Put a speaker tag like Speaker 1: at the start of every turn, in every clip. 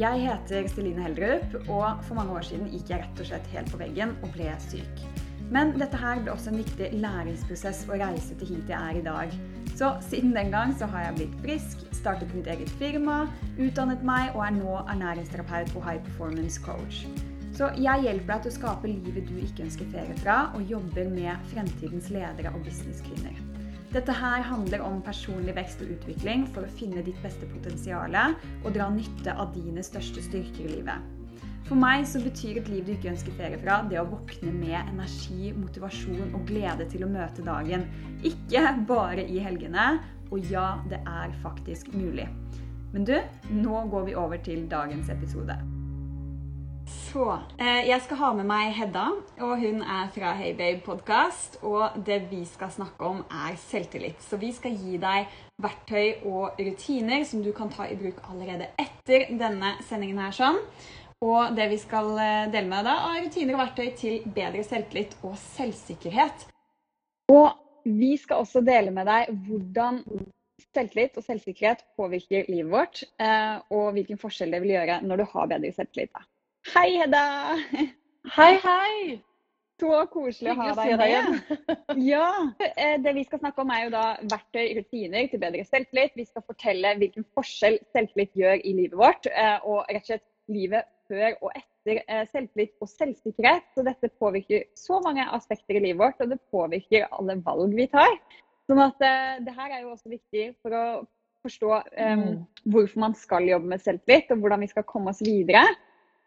Speaker 1: Jeg heter Celine Heldrup, og for mange år siden gikk jeg rett og slett helt på veggen og ble syk. Men dette her ble også en viktig læringsprosess å reise til hit jeg er i dag. Så siden den gang så har jeg blitt frisk, startet mitt eget firma, utdannet meg og er nå ernæringsterapeut og high performance coach. Så jeg hjelper deg til å skape livet du ikke ønsker ferie fra, og jobber med fremtidens ledere og businesskvinner. Dette her handler om personlig vekst og utvikling for å finne ditt beste potensial og dra nytte av dine største styrker i livet. For meg så betyr et liv du ikke ønsker ferie fra, det å våkne med energi, motivasjon og glede til å møte dagen. Ikke bare i helgene. Og ja, det er faktisk mulig. Men du, nå går vi over til dagens episode. Så eh, Jeg skal ha med meg Hedda, og hun er fra Hey Babe podkast. Og det vi skal snakke om, er selvtillit. Så vi skal gi deg verktøy og rutiner som du kan ta i bruk allerede etter denne sendingen her. sånn. Og det vi skal eh, dele med deg, er rutiner og verktøy til bedre selvtillit og selvsikkerhet. Og vi skal også dele med deg hvordan selvtillit og selvsikkerhet påvirker livet vårt, eh, og hvilken forskjell det vil gjøre når du har bedre selvtillit. Hei, Hedda!
Speaker 2: Hei, hei!
Speaker 1: Så koselig å ha deg med. Ja, eh, Det vi skal snakke om, er jo da verktøy, og rutiner til bedre selvtillit. Vi skal fortelle hvilken forskjell selvtillit gjør i livet vårt, og rett og slett livet før og etter eh, selvtillit og selvsikkerhet. Så dette påvirker så mange aspekter i livet vårt, og det påvirker alle valg vi tar. Sånn at eh, det her er jo også viktig for å forstå um, hvorfor man skal jobbe med selvtillit, og hvordan vi skal komme oss videre.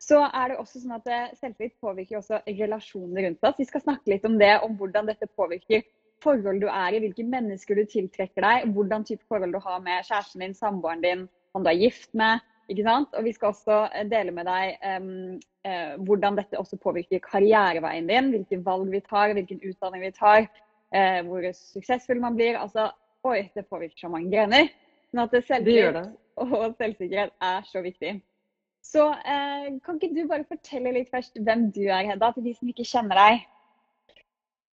Speaker 1: Så er det også sånn at Selvtillit påvirker også relasjoner rundt oss. Vi skal snakke litt om det, om hvordan dette påvirker forhold du er i, hvilke mennesker du tiltrekker deg, hvordan type forhold du har med kjæresten din, samboeren din, han du er gift med, ikke sant? Og vi skal også eh, dele med deg um, uh, hvordan dette også påvirker karriereveien din. Hvilke valg vi tar, hvilken utdanning vi tar, uh, hvor suksessfull man blir. Altså, oi, det påvirker så mange grener. Sånn at selvtillit og selvsikkerhet er så viktig. Så eh, kan ikke du bare fortelle litt først hvem du er, Hedda, til de som ikke kjenner deg?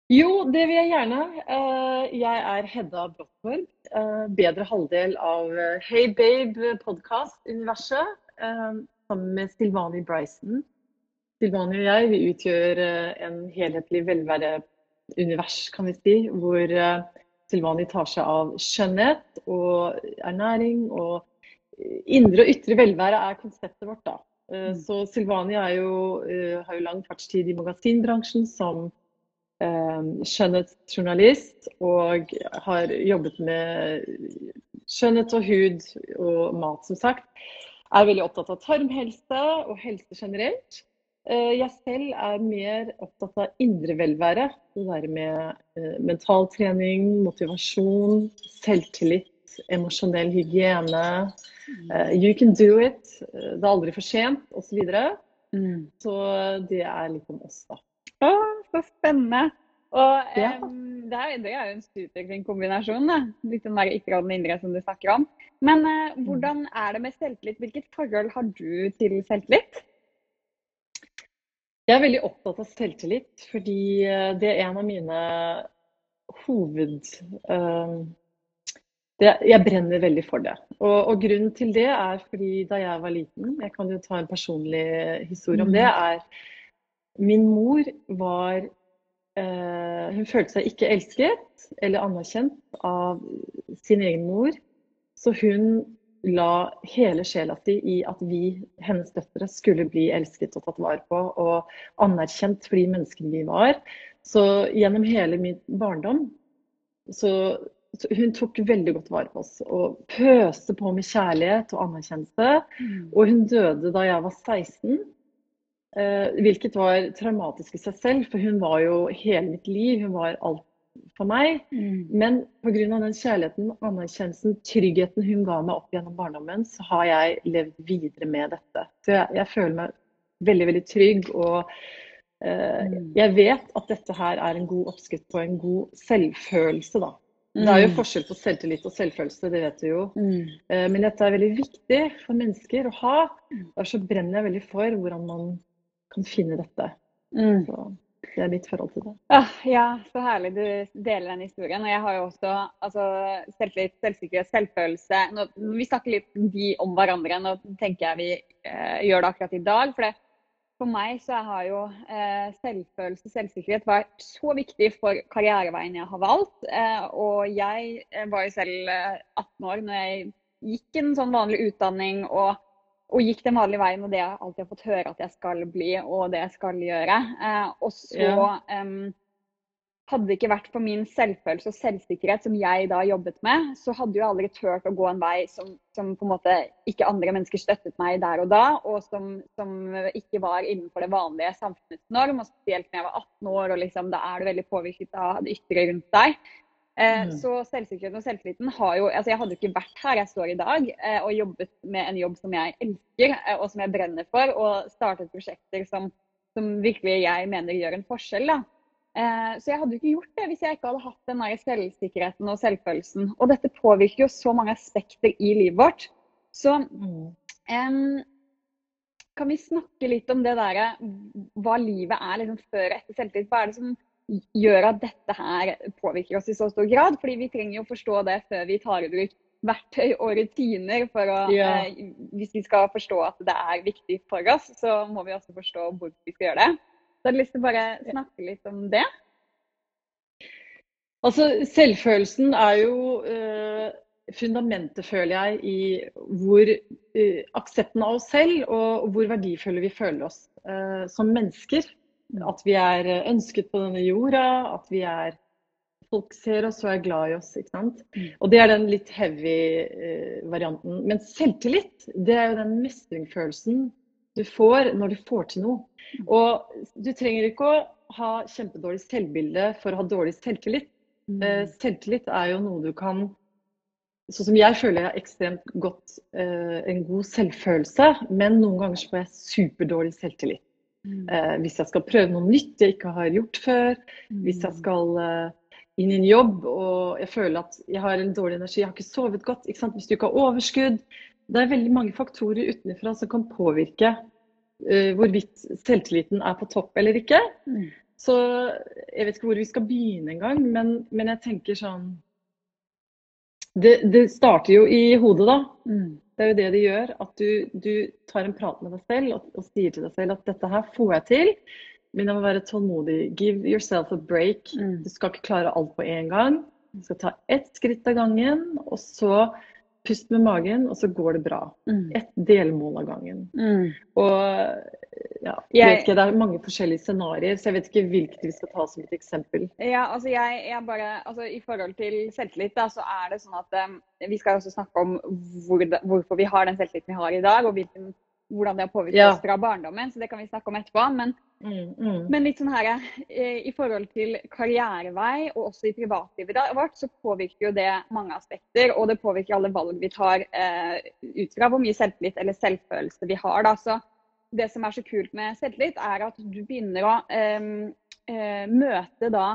Speaker 2: Jo, det vil jeg gjerne. Eh, jeg er Hedda Bråttborg. Eh, bedre halvdel av eh, Hey Babe-podkast-universet. Sammen med Silvani Bryson. Silvani og jeg vi utgjør en helhetlig velværeunivers, kan vi si. Hvor Silvani tar seg av skjønnhet og ernæring. Og indre og ytre velvære er konseptet vårt, da. Mm. Så Silvani jo, har jo lang fartstid i magasinbransjen som Eh, skjønnhetsjournalist og har jobbet med skjønnhet og hud og mat, som sagt. Er veldig opptatt av tarmhelse og helse generelt. Eh, jeg selv er mer opptatt av indre velvære. Det der med mental mentaltrening, motivasjon, selvtillit, emosjonell hygiene. You can do it. Det er aldri for sent, osv. Så, mm. så det er litt om oss, da.
Speaker 1: Å, så spennende. Og ja. um, det, er, det, er, jo en kombinasjon. Da. Litt den der ytre og den indre som du snakker om. Men uh, hvordan er det med selvtillit? Hvilket forhold har du til selvtillit?
Speaker 2: Jeg er veldig opptatt av selvtillit, fordi eh, det er en av mine hoved... Uh, det, jeg brenner veldig for det. Og, og, grunnen til det er fordi da jeg var liten, jeg kan jo ta en personlig historie om det, mm. er Min mor var eh, Hun følte seg ikke elsket eller anerkjent av sin egen mor. Så hun la hele sjela si i at vi, hennes døtre, skulle bli elsket og tatt vare på og anerkjent for de menneskene vi var. Så gjennom hele min barndom så, så hun tok veldig godt vare på oss og pøste på med kjærlighet og anerkjennelse. Mm. Og hun døde da jeg var 16. Eh, hvilket var traumatisk i seg selv, for hun var jo hele mitt liv. Hun var alt for meg. Mm. Men pga. den kjærligheten, anerkjennelsen, tryggheten hun ga meg opp gjennom barndommen, så har jeg levd videre med dette. Så jeg, jeg føler meg veldig, veldig trygg. og eh, mm. jeg vet at dette her er en god oppskrift på en god selvfølelse, da. Det er jo mm. forskjell på selvtillit og selvfølelse, det vet du jo. Mm. Eh, men dette er veldig viktig for mennesker å ha. Derfor så brenner jeg veldig for hvordan man kan finne dette. Mm. Så Det er mitt forhold til det.
Speaker 1: Ah, ja, så herlig du deler den historien. Og jeg har jo også altså, selvtillit, selvsikkerhet, selvfølelse. Nå, vi snakker litt de om hverandre. Nå tenker jeg vi eh, gjør det akkurat i dag. For det, for meg så har jo eh, selvfølelse og selvsikkerhet vært så viktig for karriereveien jeg har valgt. Eh, og jeg eh, var jo selv 18 eh, år når jeg gikk en sånn vanlig utdanning og, og, gikk den vanlige veien og det jeg alltid har fått høre at jeg skal bli og det jeg skal gjøre. Eh, og så ja. Hadde det ikke vært for min selvfølelse og selvsikkerhet som jeg da jobbet med, så hadde jeg aldri turt å gå en vei som, som, på en måte ikke andre mennesker støttet meg der og da, og som, som ikke var innenfor det vanlige samfunnets norm. Og spesielt når jeg var 18 år, og liksom, da er du veldig påvirket av det ytre rundt deg. Eh, mm. Så selvsikkerheten og selvtilliten har jo altså Jeg hadde jo ikke vært her jeg står i dag eh, og jobbet med en jobb som jeg elsker eh, og som jeg brenner for, og startet prosjekter som, som virkelig jeg mener gjør en forskjell. da. Eh, så jeg hadde jo ikke gjort det hvis jeg ikke hadde hatt den selvsikkerheten og selvfølelsen. Og dette påvirker jo så mange aspekter i livet vårt. Så um, kan vi snakke litt om det derre hva livet er liksom før og etter selvtillit? Hva er det som gjør at dette her påvirker oss i så stor grad? Fordi vi trenger jo forstå det før vi tar i bruk verktøy og rutiner. for å, ja. eh, Hvis vi skal forstå at det er viktig for oss, så må vi også forstå hvor vi skal gjøre det. Så jeg har lyst til å bare snakke litt om det.
Speaker 2: Altså, Selvfølelsen er jo uh, fundamentet, føler jeg, i hvor uh, aksepten av oss selv og hvor verdifulle vi føler oss uh, som mennesker. At vi er ønsket på denne jorda, at vi er folk ser oss og er glad i oss. ikke sant? Mm. Og Det er den litt heavy varianten. Men selvtillit, det er jo den mestringsfølelsen du får når du får til noe. Og du trenger ikke å ha kjempedårlig selvbilde for å ha dårlig selvtillit. Mm. Eh, selvtillit er jo noe du kan Sånn som jeg føler jeg har ekstremt godt eh, en god selvfølelse, men noen ganger så får jeg superdårlig selvtillit. Mm. Eh, hvis jeg skal prøve noe nytt jeg ikke har gjort før, mm. hvis jeg skal eh, inn i en jobb og jeg føler at jeg har en dårlig energi, jeg har ikke sovet godt, ikke hvis du ikke har overskudd. Det er veldig mange faktorer utenfra som kan påvirke hvorvidt selvtilliten er på topp eller ikke. Mm. Så jeg vet ikke hvor vi skal begynne engang, men, men jeg tenker sånn det, det, starter jo i hodet, da. Mm. Det er jo det det gjør. At du, du, tar en prat med deg selv og, og, sier til deg selv at dette her får jeg til. Men jeg må være tålmodig. Give yourself a break. Mm. Du skal ikke klare alt på en gang. Du skal ta ett skritt av gangen. Og så Pust med magen, og så går det bra. Mm. Et delmål av gangen. Mm. Og ja, jeg, vet ikke, Det er mange forskjellige scenarioer, så jeg vet ikke hvilket vi skal ta som et eksempel.
Speaker 1: Ja, altså jeg, jeg bare, altså I forhold til selvtillit, da, så er det sånn at um, vi skal også snakke om hvor, hvorfor vi har den selvtilliten vi har i dag, og hvilken hvordan det har påvirket ja. oss fra barndommen, så det kan vi snakke om etterpå. Men, mm, mm. men litt sånn her, eh, i forhold til karrierevei og også i privatlivet vårt, så påvirker jo det mange aspekter. Og det påvirker alle valg vi tar eh, ut fra hvor mye selvtillit eller selvfølelse vi har. Da. Så det som er så kult med selvtillit, er at du begynner å eh, eh, møte da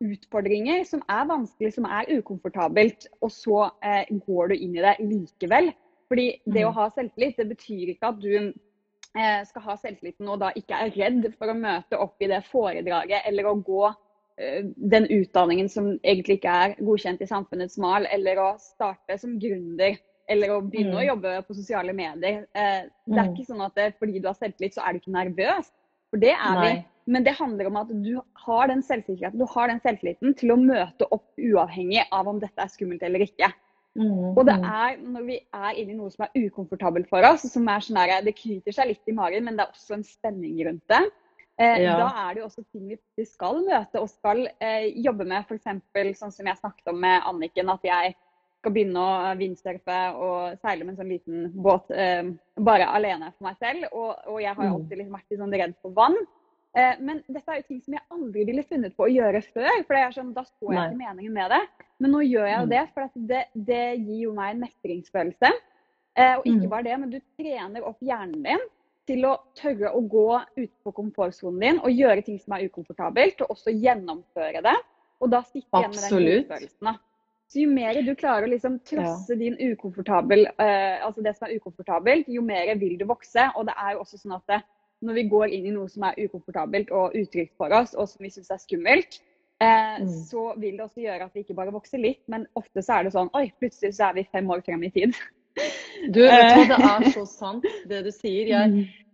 Speaker 1: utfordringer som er vanskelig, som er ukomfortabelt, og så eh, går du inn i det likevel. Fordi det å mm. ha selvtillit, det betyr ikke at du eh, skal ha selvtilliten og da ikke er redd for å møte opp i det foredraget eller å gå eh, den utdanningen som egentlig ikke er godkjent i samfunnets mal, eller å starte som gründer. Eller å begynne mm. å jobbe på sosiale medier. Eh, det er mm. ikke sånn at det, fordi du har selvtillit, så er du ikke nervøs. For det er Nei. vi. Men det handler om at du har den selvsikkerheten, du har den selvtilliten til å møte opp uavhengig av om dette er skummelt eller ikke. Mm, og det mm. er når vi er inne i noe som er ukomfortabelt for oss, som er sånn der, det knyter seg litt i magen, men det er også en spenning rundt det. Eh, ja. Da er det jo også ting vi skal møte og skal eh, jobbe med. F.eks. sånn som jeg snakket om med Anniken, at jeg skal begynne å vindsurfe og seile med en sånn liten båt eh, bare alene for meg selv. Og, og jeg har mm. alltid liksom vært litt sånn redd for vann. Eh, men dette er jo ting som jeg aldri ville funnet på å gjøre før. For det sånn, da så jeg ikke meningen med det. Men nå gjør jeg jo mm. det, for det, det, gir jo meg en mestringsfølelse. Eh, og ikke mm. bare det, men du trener opp hjernen din til å tørre å gå utenfor komfortsonen din og gjøre ting som er ukomfortabelt, og også gjennomføre det. Og da sitte igjen med den følelsen. Så jo mer du klarer å liksom trosse ja. din ukomfortabel, uh, altså det som er ukomfortabelt, jo mer vil du vokse. Og det er jo også sånn at det, når vi går inn i noe som er ukomfortabelt og utrygt for oss, og som vi syns er skummelt, eh, mm. så vil det også gjøre at vi ikke bare vokser litt, men ofte så er det sånn Oi, plutselig så er vi fem år frem i tid.
Speaker 2: Du, vet du, det er så sant det du sier. Jeg, mm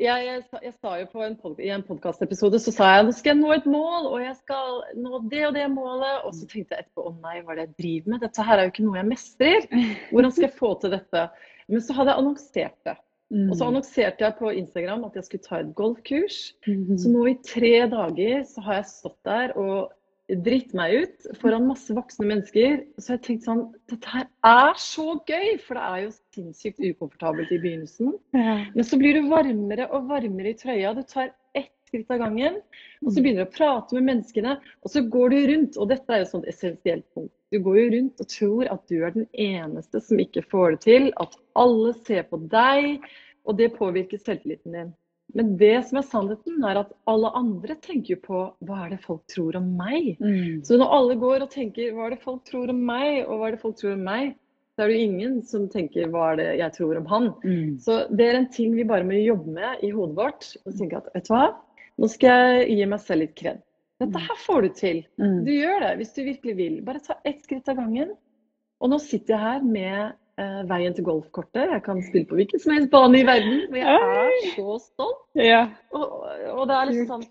Speaker 2: jeg, jeg, jeg, sa jo en pod, I en podkastepisode så sa jeg nå skal jeg nå et mål, og jeg skal nå det og det målet. Og så tenkte jeg etterpå å nei, hva er det jeg driver med? Dette her er jo ikke noe jeg mestrer. Hvordan skal jeg få til dette? Men så hadde jeg annonsert det. Og så annonserte jeg på Instagram at jeg skulle ta et golfkurs. Så nå i tre dager så har jeg stått der og dritt meg ut foran masse voksne mennesker. Så jeg tenkte sånn Dette her er så gøy! For det er jo sinnssykt ukomfortabelt i begynnelsen. Ja. Men så blir du varmere og varmere i trøya. Du tar skritt av gangen. Og så mm. begynner du å prate med menneskene. Og så går du rundt, og dette er jo sånn essensielt punkt. Du går jo rundt og tror at du er den eneste som ikke får det til. At alle ser på deg, og det påvirker selvtilliten din. Men det som er sannheten, er at alle andre tenker på hva er det folk tror om meg. Mm. Så når alle går og tenker hva er det folk tror om meg, og hva er det folk tror om meg, så er det jo ingen som tenker hva er det jeg tror om han. Mm. Så det er en ting vi bare må jobbe med i hodet vårt. Og tenke at vet du hva, nå skal jeg gi meg selv litt kred. Dette mm. her får du til. Mm. Du gjør det hvis du virkelig vil. Bare ta ett skritt av gangen. Og nå sitter jeg her med uh, veien til golfkortet. Jeg kan spille på hvilken som helst bane i verden. Men jeg er så stolt. Ja. Og, og, det er liksom sånn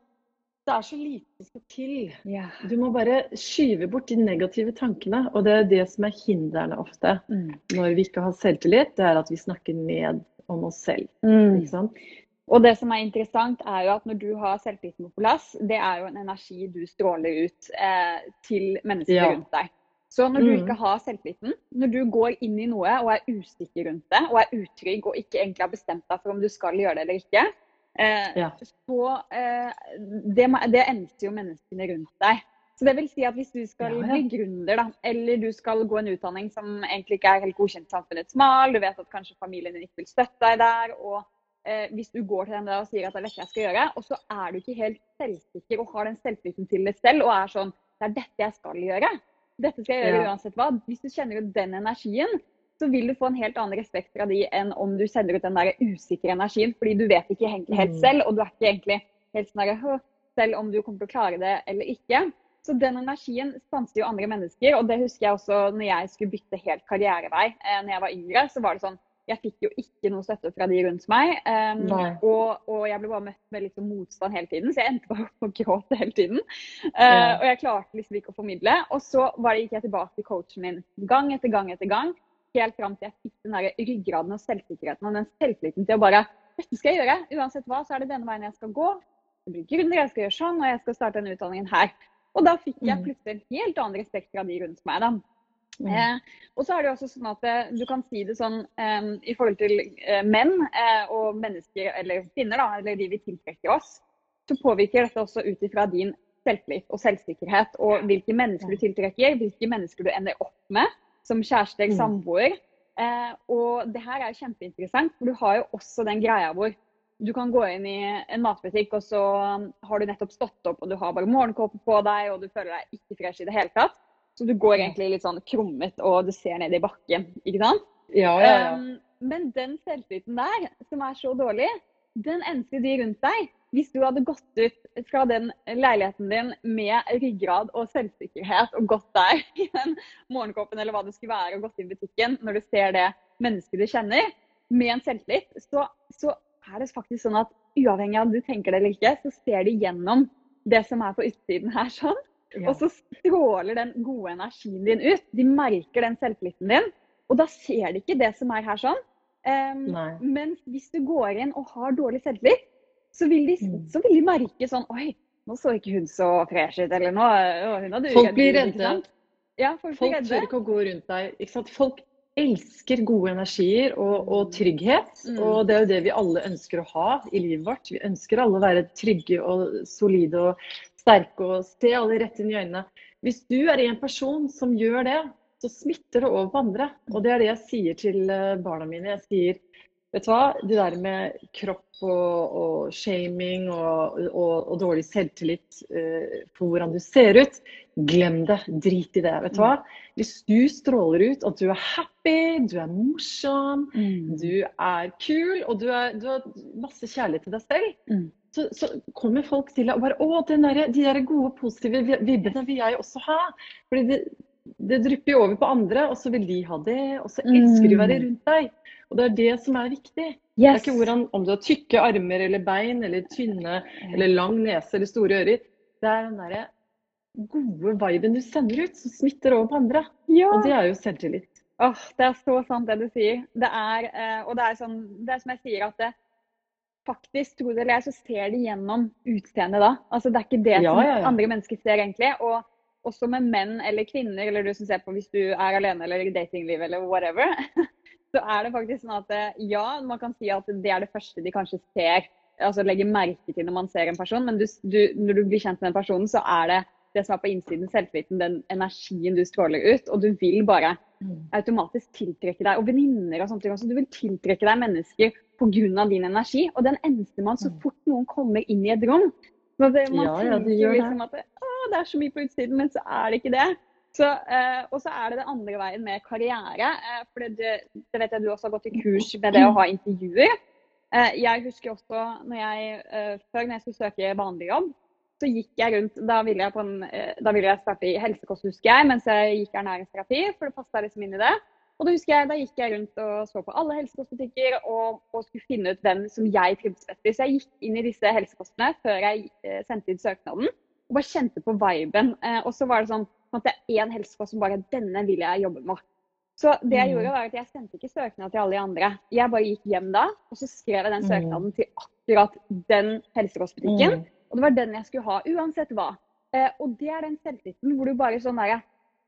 Speaker 2: Det er så lite som skal til. Ja. Du må bare skyve bort de negative tankene. Og det er det som er hindrene ofte mm. når vi ikke har selvtillit. Det er at vi snakker ned om oss selv. Ikke sant?
Speaker 1: Og det som er interessant, er jo at når du har selvtilliten på plass, det er jo en energi du stråler ut eh, til mennesker ja. rundt deg. Så når du mm. ikke har selvtilliten, når du går inn i noe og er usikker rundt det, og er utrygg og ikke egentlig har bestemt deg for om du skal gjøre det eller ikke, eh, ja. så eh, det, det endrer jo menneskene rundt deg. Så det vil si at Hvis du skal ja, ja. bli gründer, da, eller du skal gå en utdanning som egentlig ikke er helt godkjent samfunnets mal, du vet at kanskje familien din ikke vil støtte deg der, og eh, hvis du går til dem der og sier at det er dette jeg skal gjøre, og så er du ikke helt selvsikker og har den selvtilliten til deg selv og er sånn det er dette jeg skal gjøre, dette skal jeg gjøre uansett hva. Hvis du kjenner ut den energien, så vil du få en helt annen respekt fra de enn om du sender ut den der usikre energien. Fordi du vet ikke egentlig helt mm. selv, og du er ikke egentlig helt sånn der, selv om du kommer til å klare det eller ikke. Så den energien stanser jo andre mennesker. Og det husker jeg også når jeg skulle bytte helt karrierevei eh, når jeg var yngre. Så var det sånn jeg fikk jo ikke noe støtte fra de rundt meg. Um, og, og, jeg ble bare møtt med litt motstand hele tiden, så jeg endte bare opp å gråte hele tiden. Uh. Og jeg klarte liksom ikke å formidle. Og så bare gikk jeg tilbake til coachen min gang etter gang etter gang. Helt fram til jeg fikk den der ryggraden og selvsikkerheten og den selvtilliten til å bare Dette skal jeg gjøre. Uansett hva, så er det denne veien jeg skal gå. Jeg blir gründer, jeg skal gjøre sånn, og jeg skal starte denne utdanningen her. Og da fikk jeg mm. plutselig en helt annen respekt fra de rundt meg. da. Mm. Eh, og så er det jo også sånn at eh, Du kan si det sånn eh, i forhold til eh, menn eh, og mennesker, eller kvinner, da, eller de vi tiltrekker oss. Så påvirker dette også ut ifra din selvtillit og selvsikkerhet. Og hvilke mennesker du tiltrekker, hvilke mennesker du ender opp med som kjæreste eller mm. samboer. Eh, og det her er kjempeinteressant, for du har jo også den greia hvor du kan gå inn i en matbutikk, og så har du nettopp stått opp og du har bare morgenkåpe på deg, og du føler deg ikke fresh i det hele tatt. Så du går egentlig litt sånn krummet og du ser ned i bakken, ikke sant?
Speaker 2: Ja, ja, ja. Um,
Speaker 1: men den selvtilliten der, som er så dårlig, den endte de rundt deg. Hvis du hadde gått ut fra den leiligheten din med ryggrad og selvsikkerhet og gått der i den morgenkåpen eller hva det skulle være, og gått inn i butikken når du ser det mennesket du kjenner, med en selvtillit, så, så er det faktisk sånn at uavhengig av om du tenker det eller ikke, så ser de gjennom det som er på utsiden her sånn. Ja. Og så stråler den gode energien din ut. De merker den selvtilliten din. Og da ser de ikke det som er her sånn. Um, men hvis du går inn og har dårlig selvtillit, så vil, de, mm. så vil de merke sånn Oi, nå så ikke hun så fresh ut. Eller nå hun hadde
Speaker 2: Folk blir redde. Ja, folk, folk redde. tør ikke å gå rundt deg. Ikke sant? Folk elsker gode energier og, og trygghet. Mm. Og det er jo det vi alle ønsker å ha i livet vårt. Vi ønsker alle å være trygge og solide og sterke og se alle rett inn i øynene. Hvis du er en person som gjør det, så smitter det over på andre. Og det er det jeg sier til eh, barna mine. Jeg sier vet du hva, det der med kropp og, og shaming og, og, og, dårlig selvtillit uh, hvordan du ser ut, glem det. Drit i det. vet du hva. Hvis du stråler ut at du er happy, du er morsom,
Speaker 1: Mm.
Speaker 2: du er kul, og du, er, du har masse kjærlighet til deg selv,
Speaker 1: Mm.
Speaker 2: Så, så kommer folk til deg og bare Å, den der, de der gode, positive vi- vibbene vil jeg også ha. Fordi det, det drypper jo over på andre, og så vil de ha det. Og så elsker de å være
Speaker 1: Mm.
Speaker 2: rundt deg. Og det er det som er viktig. Det er ikke hvordan om du har tykke armer eller bein eller tynne eller lang nese eller store ører. Det er den derre gode viben du sender ut, som smitter over på andre.
Speaker 1: Ja.
Speaker 2: Og det er jo selvtillit.
Speaker 1: Åh, det er så sant det du sier. Det er, eh, og det er, sånn, det er som jeg sier, at det, faktisk, tro det eller ei, så ser de gjennom utseendet da. Altså, det er ikke det
Speaker 2: Ja,
Speaker 1: som
Speaker 2: ja, ja.
Speaker 1: andre mennesker ser, egentlig. Og også med menn eller kvinner, eller du som ser på hvis du er alene eller i datinglivet eller whatever, så er det faktisk sånn at eh, ja, man kan si at det er det første de kanskje ser, altså legger merke til når man ser en person, men du, du, når du blir kjent med den personen, så er det det som er på innsiden, selvtilliten, den energien du stråler ut, og du vil bare automatisk tiltrekke deg, og venninner og sånne ting også. Du vil tiltrekke deg mennesker pga. din energi. Og den eneste man så
Speaker 2: Mm.
Speaker 1: fort noen kommer inn i et rom så det, Man
Speaker 2: Ja, ja,
Speaker 1: tenker
Speaker 2: gjør det.
Speaker 1: liksom at å, det er så mye på utsiden, men så er det ikke det. Så, eh, og så er det det andre veien med karriere. Eh, for det, det vet jeg du også har gått i kurs med det å ha intervjuer. Eh, jeg husker også når jeg, eh, før når jeg skulle søke vanlig jobb, så gikk jeg rundt Da ville jeg, på en, eh, da ville jeg starte i helsekost, husker jeg, mens jeg gikk ernæringsterapi, for det passa liksom inn i det. Og da husker jeg, da gikk jeg rundt og så på alle helsekostbutikker og, og skulle finne ut hvem som jeg trivdes best i. Så jeg gikk inn i disse helsekostene før jeg eh, sendte inn søknaden, og bare kjente på viben. Eh, og så var det sånn at det er én helsekost som bare Denne vil jeg jobbe med. Så det jeg
Speaker 2: Mm.
Speaker 1: gjorde var at jeg sendte ikke søknad til alle de andre. Jeg bare gikk hjem da, og så skrev jeg den
Speaker 2: Mm.
Speaker 1: søknaden til akkurat den helsekostbutikken.
Speaker 2: Mm.
Speaker 1: Og det var den jeg skulle ha, uansett hva. Eh, og det er den selvtilliten hvor du bare sånn derre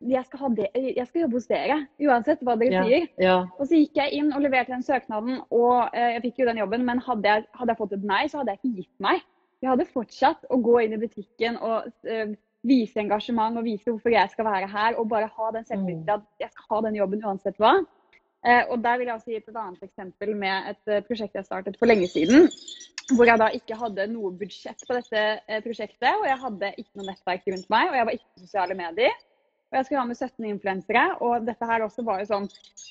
Speaker 1: jeg skal, ha det, jeg skal jobbe hos dere, uansett hva dere
Speaker 2: Ja.
Speaker 1: sier.
Speaker 2: Ja.
Speaker 1: Og så gikk jeg inn og leverte den søknaden, og eh, jeg fikk jo den jobben. Men hadde jeg, hadde jeg fått et nei, så hadde jeg ikke gitt meg. Jeg hadde fortsatt å gå inn i butikken og eh, vise engasjement og vise hvorfor jeg skal være her. Og bare ha den selvtilliten
Speaker 2: Mm.
Speaker 1: at jeg skal ha den jobben uansett hva. Eh, og der vil jeg også gi et annet eksempel med et eh, prosjekt jeg startet for lenge siden. Hvor jeg da ikke hadde noe budsjett på dette eh, prosjektet, og jeg hadde ikke noe nettverk rundt meg, og jeg var ikke på sosiale medier. Og jeg skulle ha med 17 influensere, og dette her også var jo sånn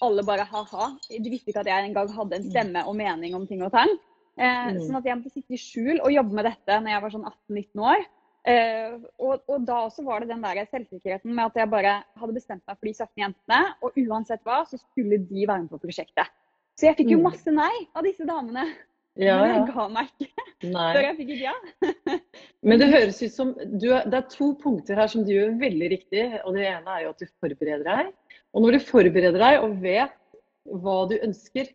Speaker 1: alle bare ha-ha. De visste ikke at jeg engang hadde en stemme og mening om ting og tang. Eh,
Speaker 2: Mm.
Speaker 1: Sånn at jeg måtte sitte i skjul og jobbe med dette når jeg var sånn 18-19 år. Eh, og, og da også var det den der selvsikkerheten med at jeg bare hadde bestemt meg for de 17 jentene, og uansett hva, så skulle de være med på prosjektet. Så jeg fikk jo
Speaker 2: Mm.
Speaker 1: masse nei av disse damene.
Speaker 2: Ja,
Speaker 1: Men jeg ga meg ikke før jeg fikk et ja.
Speaker 2: Men det høres ut som du, Det er to punkter her som du gjør veldig riktig. og Det ene er jo at du forbereder deg. Og når du forbereder deg og vet hva du ønsker,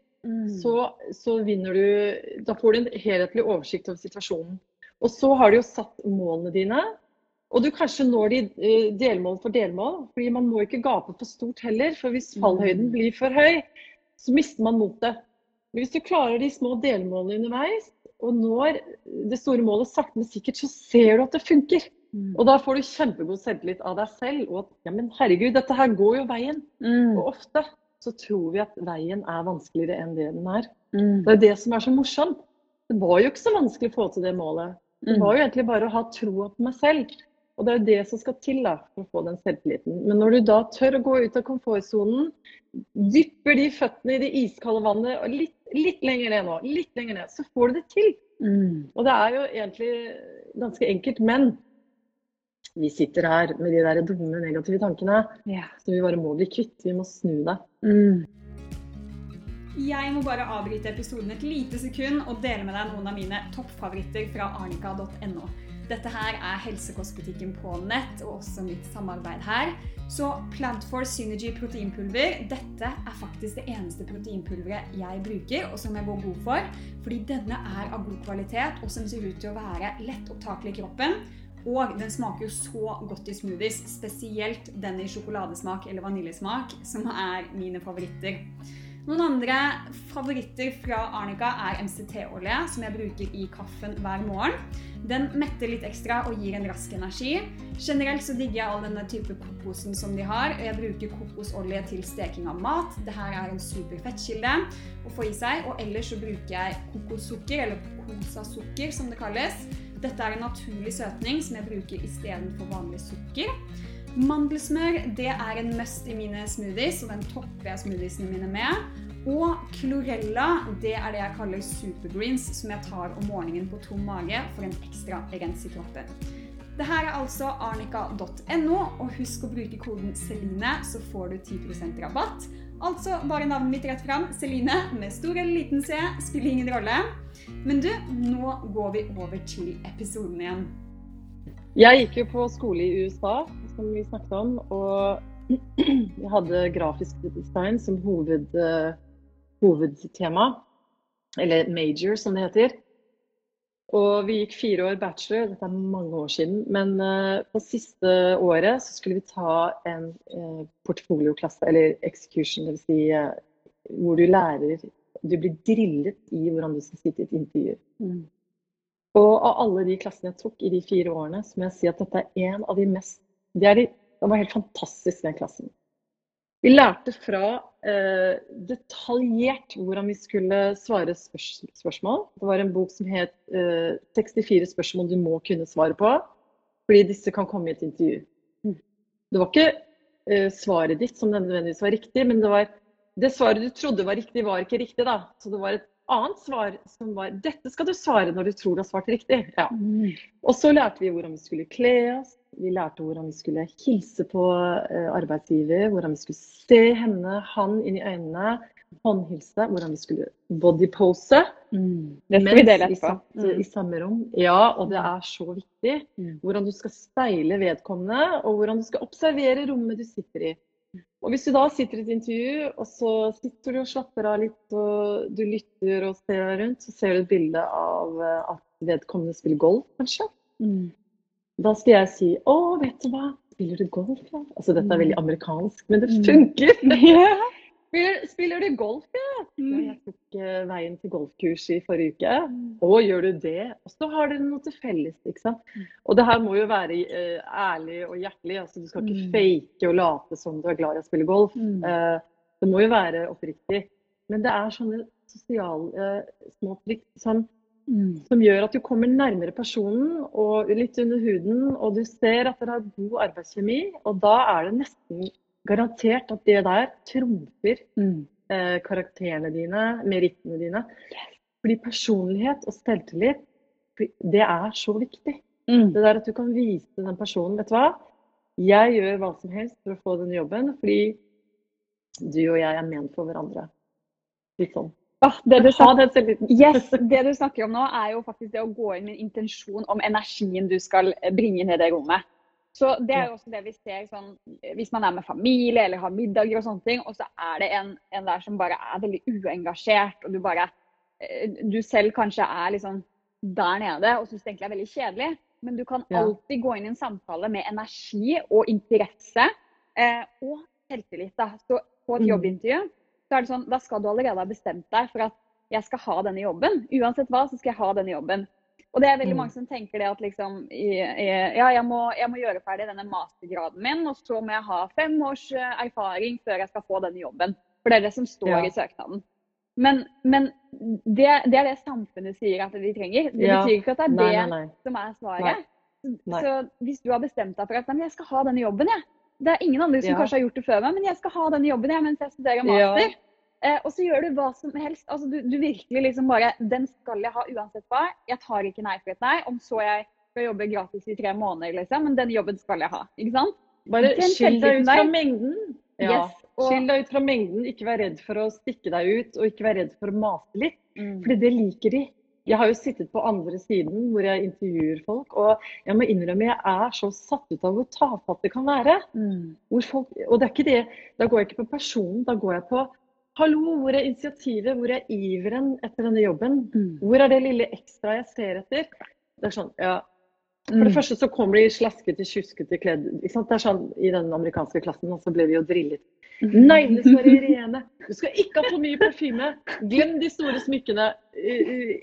Speaker 2: så, så vinner du Da får du en helhetlig oversikt over situasjonen. Og så har du jo satt målene dine. Og du kanskje når de eh, delmål for delmål. fordi man må ikke gape for stort heller. For hvis fallhøyden
Speaker 1: Mm.
Speaker 2: blir for høy, så mister man motet. Hvis du klarer de små delmålene underveis, og når det store målet sakte, men sikkert, så ser du at det funker.
Speaker 1: Mm.
Speaker 2: Og da får du kjempegod selvtillit av deg selv. Og at ja, men herregud, dette her går jo veien.
Speaker 1: Mm.
Speaker 2: Og ofte så tror vi at veien er vanskeligere enn det den er.
Speaker 1: Mm.
Speaker 2: Det er det som er så morsomt. Det var jo ikke så vanskelig å få til det målet. Det
Speaker 1: Mm.
Speaker 2: var jo egentlig bare å ha troa på meg selv. Og det er jo det som skal til da, for å få den selvtilliten. Men når du da tør å gå ut av komfortsonen, dypper de føttene i det iskalde vannet og litt, litt lenger ned nå, litt lenger ned, så får du det til.
Speaker 1: Mm.
Speaker 2: Og det er jo egentlig ganske enkelt, men vi sitter her med de der dumme, negative tankene
Speaker 1: Yeah.
Speaker 2: Så vi bare må bli kvitt. Vi må snu det.
Speaker 1: Mm.
Speaker 3: Jeg må bare avbryte episoden et lite sekund og dele med deg noen av mine toppfavoritter fra arnica.no. Dette her er helsekostbutikken på nett, og også mitt samarbeid her. Så Plant4 Synergy proteinpulver, dette er faktisk det eneste proteinpulveret jeg bruker, og som jeg går god for. Fordi denne er av god kvalitet, og som ser ut til å være lett opptakelig i kroppen. Og den smaker jo så godt i smoothies, spesielt den i sjokoladesmak eller vaniljesmak, som er mine favoritter. Noen andre favoritter fra Arnica er MCT-olje, som jeg bruker i kaffen hver morgen. Den metter litt ekstra og gir en rask energi. Generelt så digger jeg all denne type kokosen som de har. Jeg bruker kokosolje til steking av mat. Dette er en super fettkilde å få i seg. Og ellers så bruker jeg kokossukker, eller kosasukker som det kalles. Dette er en naturlig søtning som jeg bruker istedenfor vanlig sukker.
Speaker 1: Mandelsmør det er en must i mine smoothies, og den topper jeg smoothiesene mine med. Og klorella det er det jeg kaller supergreens, som jeg tar om morgenen på tom mage for en ekstra rens i kroppen. Det her er altså arnica.no, og husk å bruke koden Celine, så får du 10% rabatt. Altså bare navnet mitt rett fram. Celine med stor eller liten C spiller ingen rolle. Men du, nå går vi over til episoden igjen.
Speaker 2: Jeg gikk jo på skole i USA, som vi snakket om, og jeg hadde grafisk design som hoved, hovedtema. Eller major, som det heter. Og vi gikk fire år bachelor, dette er mange år siden. Men uh, på siste året så skulle vi ta en uh, portfolioklasse, eller execution, dvs. Si, hvor du lærer Du blir drillet i hvordan du skal sitte i et intervju. Mm. Og av alle de klassene jeg tok i de fire årene, så må jeg si at dette er en av de mest Det, de, det var helt fantastisk, den klassen. Vi lærte fra eh, detaljert hvordan vi skulle svare spørs spørsmål. Det var en bok som het eh, 64 spørsmål du må kunne svare på, fordi disse kan komme i et intervju. Mm. Det var ikke eh, svaret ditt som nødvendigvis var riktig, men det, var, det svaret du trodde var riktig, var ikke riktig. da. Så det var et annet svar som var Dette skal du svare når du tror du har svart riktig. Ja. Mm. Og så lærte vi hvordan vi skulle kle oss. Vi lærte hvordan vi skulle hilse på uh, arbeidsgiver, hvordan vi skulle se henne, han inn i øynene, håndhilse, hvordan vi skulle bodypose. Mm.
Speaker 1: Det skal vi dele etterpå.
Speaker 2: Mm. I samme rom. Ja, og det er så viktig. Mm. Hvordan du skal speile vedkommende, og hvordan du skal observere rommet du sitter i. Og Hvis du da sitter i et intervju, og så sitter du og slapper av litt, og du lytter og ser deg rundt, så ser du et bilde av eh, at vedkommende spiller golf, kanskje. Mm. Da skal jeg si 'Å, vet du hva, spiller du golf?' Ja? Altså, dette er veldig mm. amerikansk, men det mm. funker. Mm. Spiller, spiller, du golf, ja? Mm. Jeg tok uh, veien til golfkurs i forrige uke. Mm. Å, gjør du det? Og så har dere noe til felles. ikke sant? Mm. Og det her må jo være uh, ærlig og hjertelig. altså Du skal ikke mm. fake og late som du er glad i å spille golf. Uh, det må jo være oppriktig. Men det er sånne sosiale småtrykk som, som gjør at du kommer nærmere personen og litt under huden, og du ser at dere har god arbeidskjemi. Og da er det nesten garantert at det der trumfer mm. eh, karakterene dine, merittene dine. Yes. Fordi personlighet og selvtillit, det er så viktig. Mm. Det der at du kan vise den personen Vet du hva? Jeg gjør hva som helst for å få den jobben, fordi du og jeg er ment for hverandre. Litt sånn.
Speaker 1: Ah, det, du snakker, yes, det du snakker om nå, er jo faktisk det å gå inn med en intensjon om energien du skal bringe ned i det rommet. Så det er jo også det vi ser sånn, hvis man er med familie eller har middager og sånne ting, og så er det en, en der som bare er veldig uengasjert, og du bare eh, Du selv kanskje er liksom der nede og syns det egentlig er veldig kjedelig, men du kan alltid gå inn i en samtale med energi og interesse eh, og selvtillit. da. Så på et mm. jobbintervju så er det sånn, da skal du allerede ha bestemt deg for at jeg skal ha denne jobben. Uansett hva, så skal jeg ha denne jobben. Og det er veldig mm. mange som tenker det at liksom Ja, jeg må, jeg må, gjøre ferdig denne mastergraden min, og så må jeg ha fem års eh, erfaring før jeg skal få denne jobben. For det er det som står ja. i søknaden. Men, men det, det, er det samfunnet sier at vi trenger. Det ja. betyr ikke at det er nei, det nei, nei. som er svaret. Så hvis du har bestemt deg for at jeg skal ha denne jobben, jeg. Det er ingen andre som ja. kanskje har gjort det før meg, men jeg skal ha denne jobben jeg, mens jeg studerer master. Eh, og så gjør du hva som helst. Altså, du, du, virkelig liksom bare Den skal jeg ha uansett hva. Jeg tar ikke nei for et nei. Om så jeg skal jobbe gratis i tre måneder, liksom. Men den jobben skal jeg ha. Ikke sant?
Speaker 2: Bare skill deg ut fra mengden. Ja. Yes, og... Skill deg ut fra mengden. Ikke vær redd for å stikke deg ut, og ikke vær redd for å mase litt. Mm. Fordi det liker de. Jeg har jo sittet på andre siden hvor jeg intervjuer folk, og jeg må innrømme jeg er så satt ut av hvor tafatt det kan være. Mm. Folk, og det er ikke det, da går jeg ikke på personen, da går jeg på Hallo, hvor er initiativet, hvor er iveren etter denne jobben? Mm. Hvor er det lille ekstra jeg ser etter? Det er sånn, ja. For det mm. første så kommer de slaskete, tjuskete kledd. Ikke sant? Det er sånn I den amerikanske klassen og så ble vi jo drillet. «Nei, Neglene skal være rene. Du skal ikke ha for mye parfyme. Glem de store smykkene.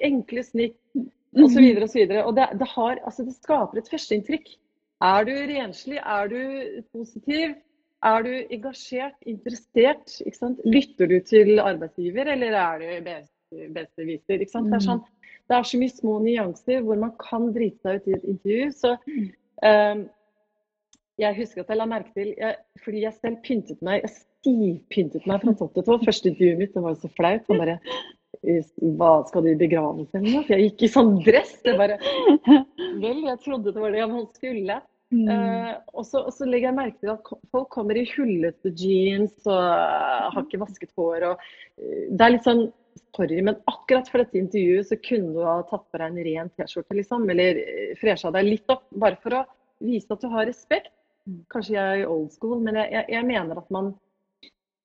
Speaker 2: Enkle snitt osv. Og, så videre. og det, det, har, altså det skaper et førsteinntrykk. Er du renslig? Er du positiv? Er du engasjert, interessert? Lytter du til arbeidsgiver, eller er du besteviser? Det, er sånn, det er så mye små nyanser hvor man kan drite seg ut i et intervju. Så um, jeg husker at jeg la merke til jeg, Fordi jeg selv pyntet meg. Jeg stivpyntet meg fra topp til tå. Første intervjuet mitt det var jo så flaut. Han bare Hva skal du i begravelse eller noe? Jeg gikk i sånn dress. Jeg bare Vel, jeg trodde det var det man skulle. Mm. Uh, og, så, legger jeg merke til at folk kommer i hullete jeans og uh, har ikke vasket hår. Og, uh, det er litt sånn Sorry, men akkurat for dette intervjuet så kunne du ha tatt på deg en ren T-skjorte, liksom. Eller fresha deg litt opp, bare for å vise at du har respekt. Kanskje jeg er old school, men jeg, jeg, jeg mener at man,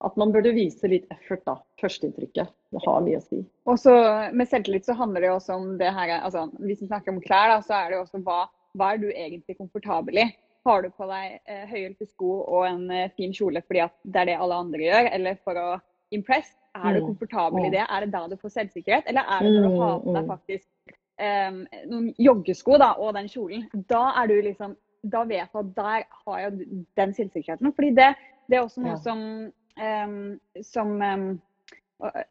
Speaker 2: at man burde vise litt effort, da. Førsteinntrykket. Det har mye å si.
Speaker 1: Og så Med selvtillit så handler det også om det her altså Hvis vi snakker om klær, da, så er det jo også hva, hva er du egentlig komfortabel i? Har du på deg eh, høyhælte sko og en eh, fin kjole fordi at det er det alle andre gjør, eller for å impress? Er du mm. komfortabel i det? Er det da du får selvsikkerhet, eller er det når du har på deg mm, mm. faktisk eh, noen joggesko da, og den kjolen? Da er du liksom da vet jeg at der har jeg den selvsikkerheten. Fordi det, det, er også noe ja. som, um, som um,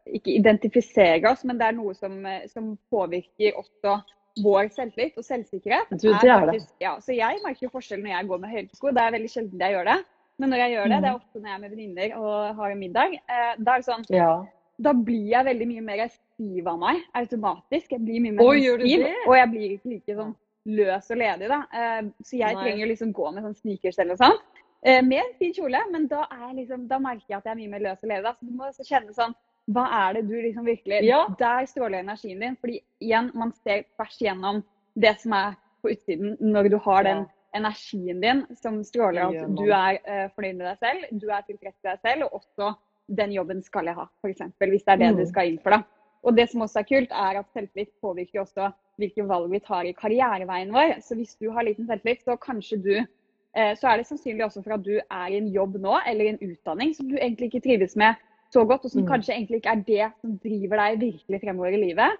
Speaker 1: ikke identifiserer oss, men det er noe som, som påvirker også vår selvtillit og selvsikkerhet.
Speaker 2: Du, det er det.
Speaker 1: Ja, så jeg merker jo forskjell når jeg går med høyresko. Det er veldig sjelden jeg gjør det. Men når jeg gjør det, det er mm. ofte når jeg er med venninner og har en middag, eh, da er det sånn ja. Da blir jeg veldig mye mer stiv av meg automatisk. Jeg blir mye mer
Speaker 2: Oi, stiv,
Speaker 1: og jeg blir ikke like sånn løs og ledig, da. Eh, så jeg Nei. trenger liksom gå med sånn sneakers eller noe sånt. Eh, med en fin kjole, men da, liksom, da, merker jeg at jeg er mye mer løs og ledig. Da. Så du må også kjenne sånn Hva er det du liksom virkelig ja. Der stråler energien din. Fordi igjen, man ser tvers gjennom det som er på utsiden når du har den energien din som stråler at du er uh, fornøyd med deg selv, du er tilfreds med deg selv, og også den jobben skal jeg ha, f.eks. Hvis det er det mm. du skal inn for. da. Og det som også er kult, er at selvtillit påvirker også hvilke valg vi tar i karriereveien vår. Så hvis du har liten selvtillit, så kanskje du eh, så er det sannsynlig også for at du er i en jobb nå, eller i en utdanning som du egentlig ikke trives med så godt, og som mm. kanskje egentlig ikke er det som driver deg virkelig fremover i livet.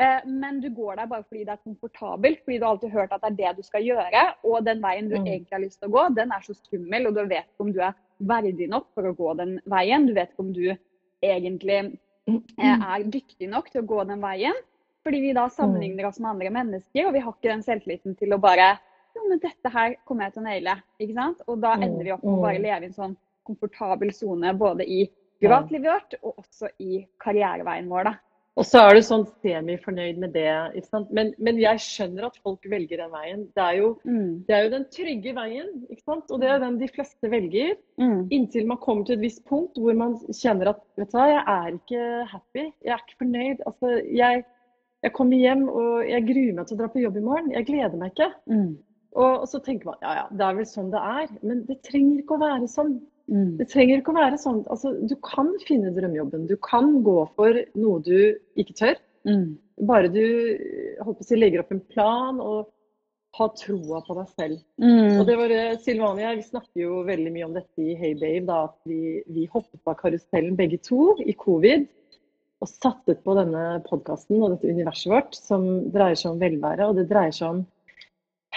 Speaker 1: Eh, men du går der bare fordi det er komfortabelt, fordi du har alltid hørt at det er det du skal gjøre. Og den veien du mm. egentlig har lyst til å gå, den er så skummel, og du vet ikke om du er verdig nok for å gå den veien. Du vet ikke om du egentlig mm. eh, er dyktig nok til å gå den veien. Fordi vi da sammenligner oss med andre mennesker, og vi har ikke den selvtilliten til å bare Jo, men dette her kommer jeg til å naile. Ikke sant? Og da ender vi opp med å bare leve i en sånn komfortabel sone både i privatlivet vårt og også i karriereveien vår. da.
Speaker 2: Og så er du sånn semi-fornøyd med det. ikke sant? Men, men, jeg skjønner at folk velger den veien. Det er, jo, mm. det er jo den trygge veien, ikke sant? og det er den de fleste velger. Mm. Inntil man kommer til et visst punkt hvor man kjenner at vet du hva, jeg er ikke happy. Jeg er ikke fornøyd. Altså, jeg, jeg kommer hjem og jeg gruer meg til å dra på jobb i morgen. Jeg gleder meg ikke. Mm. Og, og, så tenker man ja ja, det er vel sånn det er. Men det trenger ikke å være sånn. Mm. Det trenger ikke å være sånn. Altså, du kan finne drømmejobben. Du kan gå for noe du ikke tør. Mm. Bare du holdt på å si, legger opp en plan og har troa på deg selv. Mm. Og det var eh, Silvania, Vi snakker jo veldig mye om dette i Hey Babe, da, at vi, vi hoppet av karusellen begge to i covid og satset på denne podkasten og dette universet vårt som dreier seg om velvære. Og det dreier seg om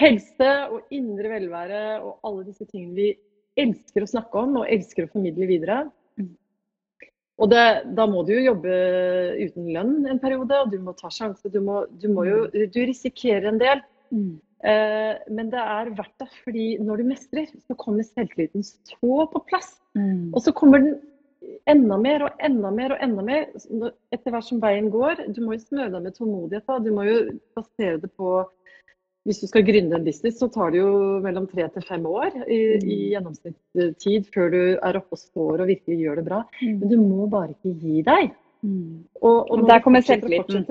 Speaker 2: helse og indre velvære og alle disse tingene vi elsker å snakke om og elsker å formidle videre. Og det, da må du jo jobbe uten lønn en periode, og du må ta sjanser. Du, må, du, må jo, du risikerer en del. Mm. Eh, men det er verdt det, fordi når du mestrer, så kommer selvtilliten så på plass. Mm. Og så kommer den enda mer og enda mer og enda mer etter hvert som veien går. Du må jo smøre deg med tålmodighet. Da. Du må jo basere det på Hvis du skal gründe en business, så tar det jo mellom tre til fem år i, mm. i gjennomsnittstid før du er oppe og står og virkelig gjør det bra. Mm. Men du må bare ikke gi deg.
Speaker 1: Mm. Og, og, og der kommer selvtilliten.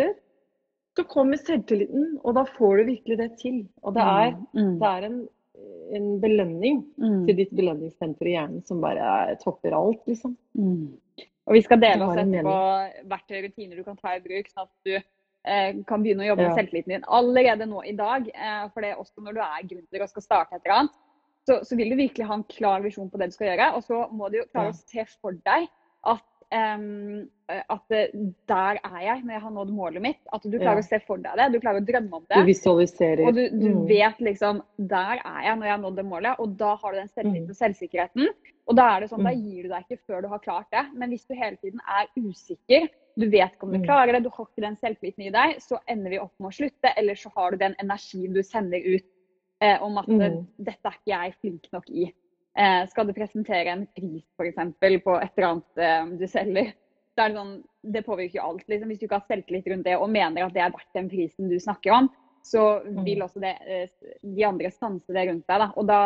Speaker 2: Så kommer selvtilliten, og da får du virkelig det til. Og det er, det er en en belønning til ditt belønningssenter i hjernen som bare topper alt, liksom.
Speaker 1: Og vi skal dele oss etterpå verktøy og rutiner du kan ta i bruk, sånn at du kan begynne å jobbe med selvtilliten din allerede nå i dag. Eh, for det er også når du er gründer og skal starte et eller annet, så, så, vil du virkelig ha en klar visjon på det du skal gjøre. Og så må du jo klare å se for deg at um, at der er jeg når jeg har nådd målet mitt. At du klarer ja. å se for deg det. Du klarer å drømme om det.
Speaker 2: Du visualiserer.
Speaker 1: Og du, du mm. vet liksom Der er jeg når jeg har nådd det målet. Og da har du den selvtilliten mm. og selvsikkerheten. Og da er det sånn, da mm. gir du deg ikke før du har klart det. Men hvis du hele tiden er usikker, du vet ikke om du mm. klarer det, du har ikke den selvtilliten i deg, så ender vi opp med å slutte. Eller så har du den energien du sender ut eh, om at mm. dette er ikke jeg flink nok i. Eh, skal du presentere en pris f.eks. på et eller annet eh, du selger, så er det sånn Det påvirker jo alt. Liksom. Hvis du ikke har selvtillit rundt det og mener at det er verdt den prisen du snakker om, så vil mm. også det, eh, de andre stanse det rundt deg. Da. Og da,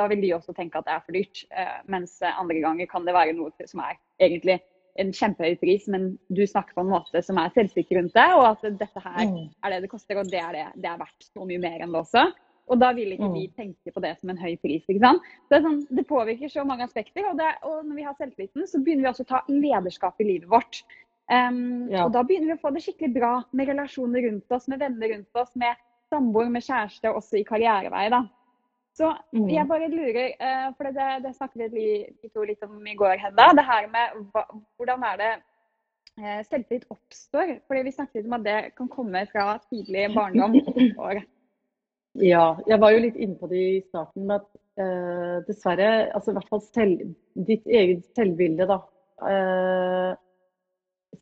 Speaker 1: da, vil de også tenke at det er for dyrt. Eh, mens andre ganger kan det være noe som er egentlig en kjempehøy pris, men du snakker på en måte som er selvsikker rundt det, og at dette her mm. er det det koster, og det er, det, det er verdt så mye mer enn det også. Og da vil ikke vi tenke på det som en høy pris. ikke sant? Det, sånn, det påvirker så mange aspekter. Og, det, og, når vi har selvtilliten, så begynner vi også å ta lederskap i livet vårt. Um, ja. Og da begynner vi å få det skikkelig bra med relasjoner rundt oss, med venner rundt oss, med samboer, med kjæreste, også i karrierevei. da. Så mm. jeg bare lurer, uh, for det, det snakket vi, vi to litt om i går, Hedda. Det her med hva, hvordan er det uh, selvtillit oppstår? Fordi vi snakket litt om at det kan komme fra tidlig barndom. År.
Speaker 2: ja, jeg var jo litt inne på det i starten. med at uh, Dessverre, altså i hvert fall selv, ditt eget selvbilde, da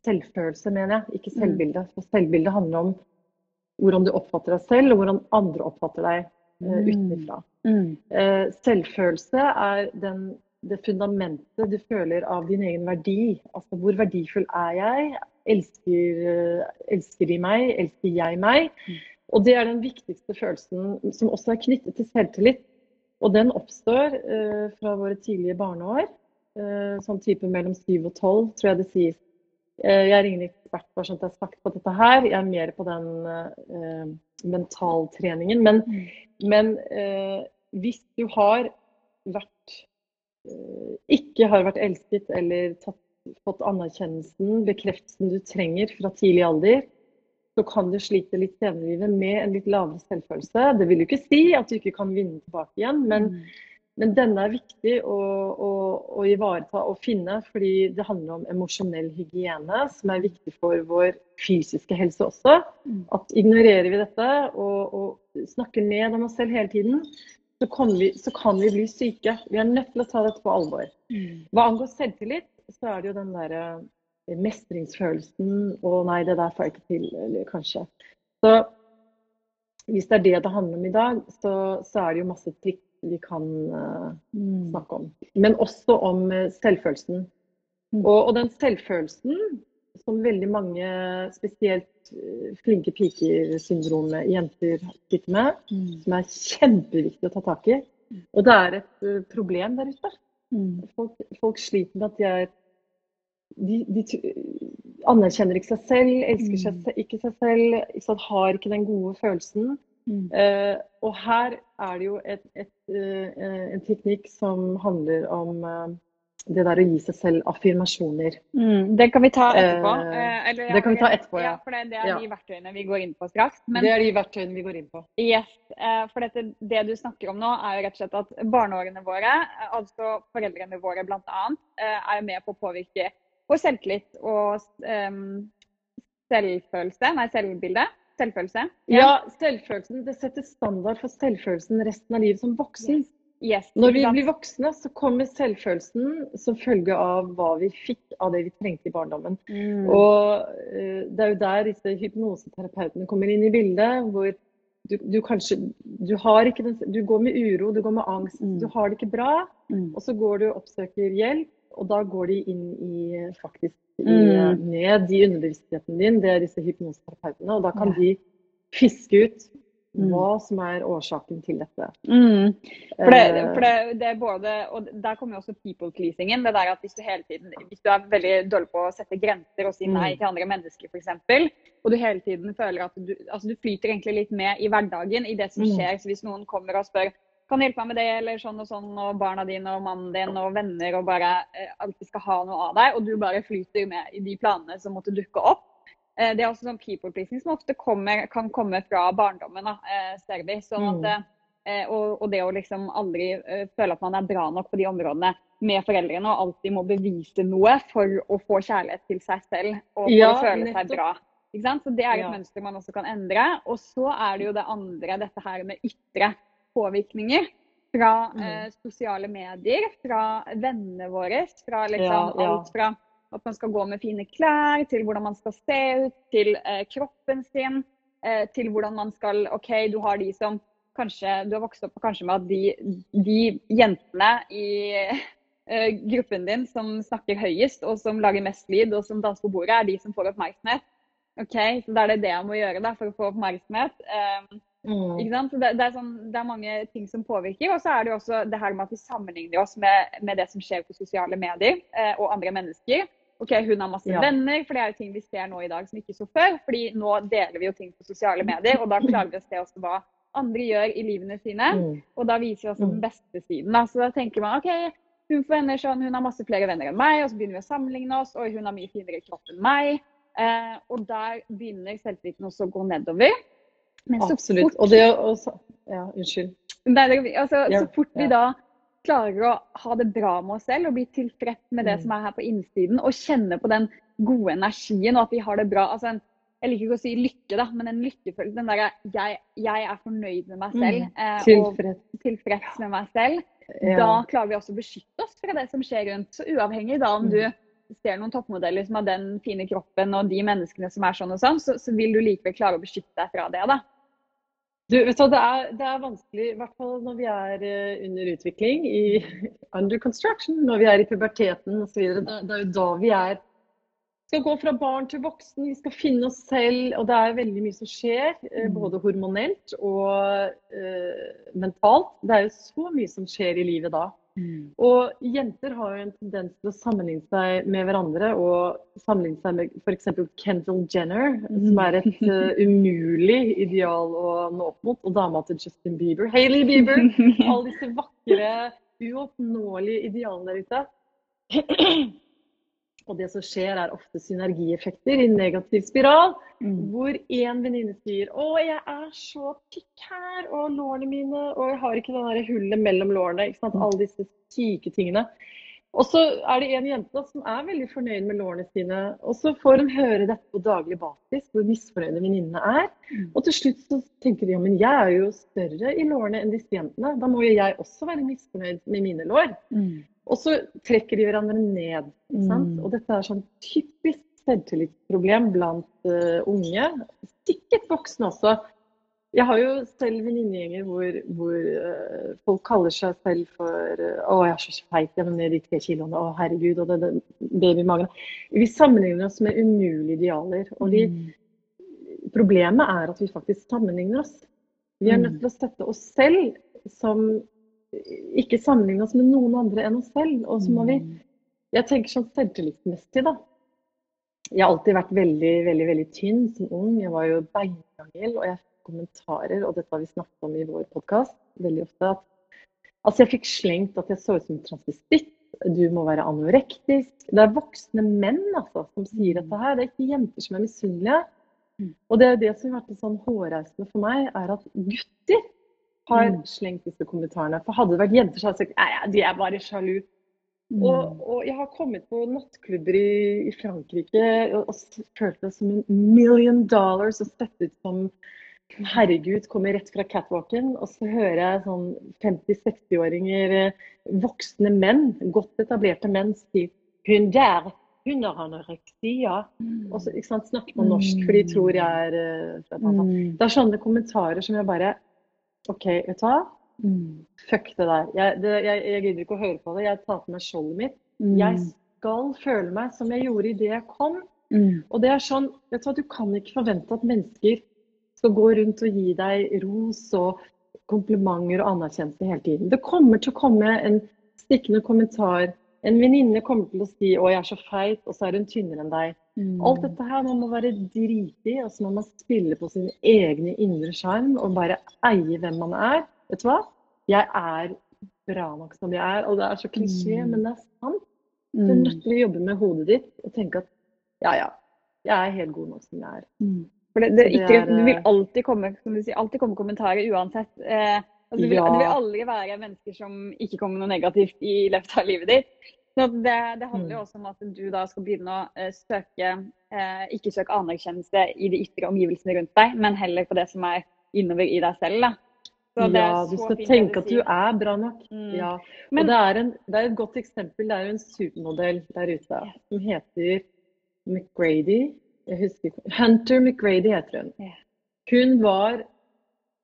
Speaker 2: selvfølelse, mener jeg, ikke mm. selvbilde. For selvbilde handler om hvordan du oppfatter deg selv, og hvordan andre oppfatter deg uh, utenfra. Mm. Uh, selvfølelse er den, det fundamentet du føler av din egen verdi. Altså hvor verdifull er jeg? Elsker, uh, elsker de meg? Elsker jeg meg? Mm. Og det er den viktigste følelsen som også er knyttet til selvtillit. Og den oppstår fra våre tidlige barneår. sånn type mellom 7 og 12, tror jeg det sies Eh, jeg er ingen ekspert på, skjønt jeg sagt på dette her. Jeg er mer på den uh, mentaltreningen. Men, mm. men uh, hvis du har vært uh, ikke har vært elsket eller tatt, fått anerkjennelsen, bekreftelsen du trenger fra tidlig alder, så kan du slite litt senere i livet med en litt lavere selvfølelse. Det vil jo ikke si at du ikke kan vinne tilbake igjen, men mm men denne er viktig å, å, å, ivareta og finne, fordi det handler om emosjonell hygiene, som er viktig for vår fysiske helse også. Mm. At ignorerer vi dette og, og snakker ned om oss selv hele tiden, så kan, vi, så kan, vi, bli syke. Vi er nødt til å ta dette på alvor. Mm. Hva angår selvtillit, så er det jo den derre eh, mestringsfølelsen og nei, det der får jeg ikke til, eller kanskje. Så hvis det er det det handler om i dag, så, så er det jo masse triks vi kan uh, snakke om. Men også om uh, selvfølelsen. Mm. Og, og, den selvfølelsen som veldig mange, spesielt uh, flinke piker-syndromet jenter sitter med, mm. som er kjempeviktig å ta tak i. Og det er et problem der ute. Mm. Folk, folk, sliter med at de er de, de, anerkjenner ikke seg selv, elsker seg, mm. ikke seg selv, ikke har ikke den gode følelsen. Mm. Uh, og her er det jo et, et, uh, en teknikk som handler om uh, det der å gi seg selv affirmasjoner.
Speaker 1: Mm, det kan vi ta etterpå.
Speaker 2: Eller, det kan vi ta etterpå,
Speaker 1: ja. ja for det, det er ja. de verktøyene vi går inn på straks.
Speaker 2: Men, det er de verktøyene vi går inn på.
Speaker 1: Yes, for dette, Det du snakker om nå, er jo rett og slett at barneårene våre, altså foreldrene våre bl.a., er med på å påvirke vår selvtillit og um, selvfølelse, nei, selvbilde. Selvfølelse?
Speaker 2: Ja. ja, selvfølelsen. Det setter standard for selvfølelsen resten av livet som voksen.
Speaker 1: Yes.
Speaker 2: Når vi blir voksne, så kommer selvfølelsen som følge av hva vi fikk av det vi trengte i barndommen. Mm. Og uh, det er jo der disse hypnoseterapeutene kommer inn i bildet. hvor du, du, kanskje du, har ikke den, du går med uro, du går med angst, mm. du har det ikke bra. Mm. Og så går du og oppsøker hjelp, og da går de inn i faktisk mm. ned i underbevisstheten din. Det er disse hypnoseterapeutene. Og da kan de fiske ut mm. hva som er årsaken til dette.
Speaker 1: Mm. For, det, eh. for det, det, er både, og Der kommer jo også people pleasingen. det der at Hvis du hele tiden, hvis du er veldig dårlig på å sette grenser og si nei mm. til andre mennesker f.eks., og du hele tiden føler at du, altså du flyter egentlig litt med i hverdagen i det som mm. skjer. så Hvis noen kommer og spør kan hjelpe meg med det, eller sånn og sånn, og barna dine og mannen din og venner og bare eh, alltid skal ha noe av deg, og du bare flyter med i de planene som måtte dukke opp. Eh, det er også sånn people pleasing som ofte kommer, kan komme fra barndommen, da, eh, ser vi. Sånn at, mm. og, og, det å liksom aldri føle at man er bra nok på de områdene med foreldrene, og alltid må bevise noe for å få kjærlighet til seg selv og for ja, å føle seg bra. Så Det er et ja. mønster man også kan endre. Og så er det jo det andre, dette her med ytre påvirkninger fra mm. eh, sosiale medier, fra vennene våre. Fra liksom ja, ja. alt fra at man skal gå med fine klær, til hvordan man skal se ut, til eh, kroppen sin, eh, til hvordan man skal OK, du har de som kanskje du har vokst opp kanskje med at de, de jentene i uh, gruppen din som snakker høyest, og som lager mest lyd, og som danser på bordet, er de som får oppmerksomhet. OK, så da er det det jeg må gjøre da, for å få oppmerksomhet. Mm. ikke sant? Så det, det, er sånn, det, er mange ting som påvirker. Og så er det jo også det her med at vi sammenligner oss med, med det som skjer på sosiale medier eh, og andre mennesker. OK, hun har masse ja. venner, for det er jo ting vi ser nå i dag som ikke så før. fordi nå deler vi jo ting på sosiale medier, og da klarer vi å se også hva andre gjør i livene sine. Mm. Og da viser vi også den mm. beste siden. Da. Så da tenker man OK, hun får venner sånn, hun har masse flere venner enn meg, og så begynner vi å sammenligne oss, og hun har mye finere kropp enn meg. Eh, og der begynner selvtilliten også å gå nedover.
Speaker 2: Men Absolutt. Fort, og det også, Ja, unnskyld.
Speaker 1: altså, ja, så fort vi da klarer å ha det bra med oss selv og bli tilfreds med det mm. som er her på innsiden, og kjenne på den gode energien og at vi har det bra. altså en, jeg liker ikke å si lykke, da, men en lykkefølelse. Den derre jeg, jeg, er fornøyd med meg selv mm. eh, tilfreds. og tilfreds med meg selv. Ja. Da klarer vi også å beskytte oss fra det som skjer rundt. Så uavhengig da om mm. Ser noen toppmodeller som har den fine kroppen og de menneskene som er sånn og sånn, så, så vil du likevel klare å beskytte deg fra det. da.
Speaker 2: Du, vet du, det, er, det er vanskelig, i hvert fall når vi er uh, under utvikling, i under construction, når vi er i puberteten osv. Det, det er jo da vi er skal gå fra barn til voksen, vi skal finne oss selv. Og det er veldig mye som skjer, uh, både hormonelt og uh, mentalt. Det er jo så mye som skjer i livet da. Mm. Og jenter har jo en tendens til å sammenligne seg med hverandre og sammenligne seg med f.eks. Kendal Jenner, som er et uh, umulig ideal å nå opp mot, og dama til Justin Bieber. Hailey Bieber! Alle disse vakre, uoppnåelige idealene der ute. Og det som skjer, er ofte synergieffekter i negativ spiral. Mm. Hvor én venninne sier 'Å, jeg er så tykk her', og lårene mine Og jeg har ikke det der hullet mellom lårene. ikke sant? Mm. Alle disse syke tingene. Og så er det en jente som er veldig fornøyd med lårene sine. Og så får hun høre dette på daglig basis, hvor misfornøyde venninnene er. Mm. Og til slutt så tenker de ja, men jeg er jo større i lårene enn disse jentene. Da må jo jeg også være misfornøyd med mine lår. Mm. Og så trekker de hverandre ned. Mm. Og dette er sånn typisk selvtillitsproblem blant uh, unge. Sikkert voksne også. Jeg har jo selv venninnegjenger hvor, hvor uh, folk kaller seg selv for uh, 'Å, jeg er så feit, jeg må ned de tre kiloene'. 'Å, herregud', og det, det babymagen. Vi sammenligner oss med umulige idealer. Og de, mm. problemet er at vi faktisk sammenligner oss. Vi er mm. nødt til å sette oss selv som ikke sammenligne oss med noen andre enn oss selv. Og så må vi mm. Jeg tenker sånn selvtillitsmessig, da. Jeg har alltid vært veldig, veldig veldig tynn som ung. Jeg var jo beinkrangel, og jeg fikk kommentarer, og dette har vi snakket om i vår podkast veldig ofte, at altså jeg fikk slengt at jeg så ut som transvestitt. Du må være anorektisk. Det er voksne menn altså, som sier dette her. Det er ikke jenter som er misunnelige. Mm. Og det er jo det som har vært sånn hårreisende for meg, er at gutter har mm. slengt disse kommentarene. For hadde det vært jenter, så hadde jeg sagt nei, de er bare sjalu. Mm. Og, og, jeg har kommet på nattklubber i, i Frankrike og, og følt det som en million dollars og sett ut som Herregud, kommer rett fra catwalken, og så hører jeg sånn 50-60-åringer, eh, voksne menn, godt etablerte menn, si hun der, hun har anoreksia. Mm. Og så ikke sant, snakke på norsk, for de tror jeg er fra mm. Det er sånne kommentarer som jeg bare OK, vet du hva? Mm. Fuck det der. Jeg, det, jeg, jeg, gidder ikke å høre på det. Jeg tar på meg skjoldet mitt. Mm. Jeg skal føle meg som jeg gjorde idet jeg kom. Mm. Og det er sånn, vet Du hva, du kan ikke forvente at mennesker skal gå rundt og gi deg ros og komplimenter og anerkjennelse hele tiden. Det kommer til å komme en stikkende kommentar. En venninne kommer til å si 'Å, jeg er så feit', og så er hun tynnere enn deg. Alt dette her man må være dritig, og så må man spille på sin egne indre sjarm og bare eie hvem man er. Vet du hva? Jeg er bra nok som jeg er. Og det er så klisjé, mm. men det er sant. Du er mm. nødt til å jobbe med hodet ditt og tenke at ja, ja, jeg er helt god nok som jeg er. Mm.
Speaker 1: For det, det, det, ikke, det, vil eh, alltid komme, sier, alltid komme kommentarer uansett. Eh, altså, det, vil, ja. det vil aldri være mennesker som ikke kommer noe negativt i løpet av livet ditt. Det, det, handler jo mm. også om at du da skal begynne å uh, søke uh, Ikke søke anerkjennelse i de ytre omgivelsene rundt deg, men heller på det som er innover i deg selv. da.
Speaker 2: ja, du skal tenke at du er bra nok. Mm. Ja. Men, det er, en, det er, et godt eksempel. Det er en supermodell der ute som heter McGrady. Hunter McGrady heter hun. Hun var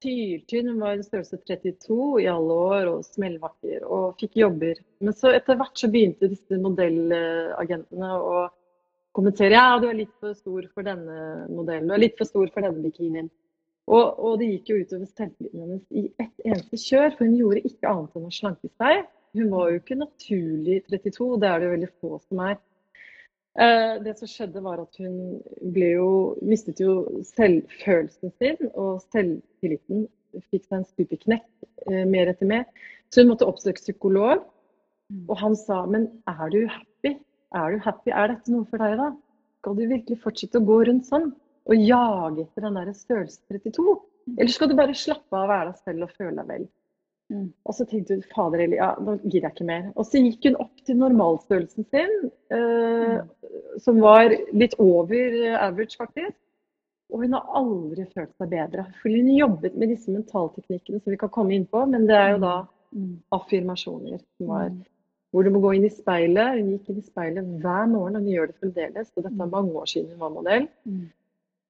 Speaker 2: syltynn. Hun var i størrelse 32 i alle år og smellvakker og fikk jobber. Men så etter hvert så begynte disse modellagentene å kommentere ja, du er litt for stor for denne modellen, du er litt for stor for denne bikinien. Og, og det gikk jo utover selvtilliten hennes i ett eneste kjør, for hun gjorde ikke annet enn å slanke seg. Hun var jo ikke naturlig 32, det er det jo veldig få som er. Eh, det som skjedde var at hun jo, mistet jo selvfølelsen sin, og selvtilliten fikk seg en stupeknekk eh, mer etter mer. Så hun måtte oppsøke psykolog. Mm. Og han sa men er du happy? Er du happy? Er dette noe for deg, da? Skal du virkelig fortsette å gå rundt sånn? Og jage etter den der størrelse 32? Eller skal du bare slappe av og være deg selv og føle deg vel? Mm. Og så tenkte hun fader Elia, ja, nå gidder jeg ikke mer. Og så gikk hun opp til normalstørrelsen sin, eh, mm. som var litt over average, faktisk. Og hun har aldri følt seg bedre. Fordi hun jobbet med disse mentalteknikkene som vi kan komme inn på, men det er jo da mm. affirmasjoner som var mm. hvor du må gå inn i speilet. Hun gikk inn i speilet hver morgen, og hun gjør det fremdeles. Og dette er mange år siden hun var modell.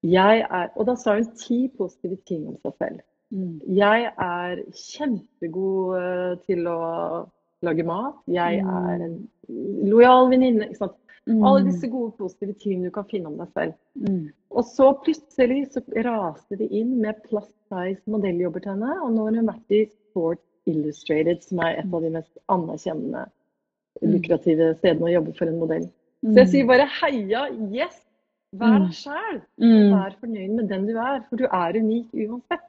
Speaker 2: Jeg er, og da sa hun ti positive ting om seg selv. Mm. Jeg er kjempegod eh, til å lage mat. Jeg mm. er en lojal venninne. Mm. Alle disse gode, positive tingene du kan finne om deg selv. Mm. Og så plutselig så raste de inn med plus size modelljobber til henne. Og nå har hun vært i Sport Illustrated, som er et av de mest anerkjennende, mm. lukrative stedene å jobbe for en modell. Så jeg sier bare heia, yes! Vær deg sjæl. Vær fornøyd med den du er, for du er unik uansett.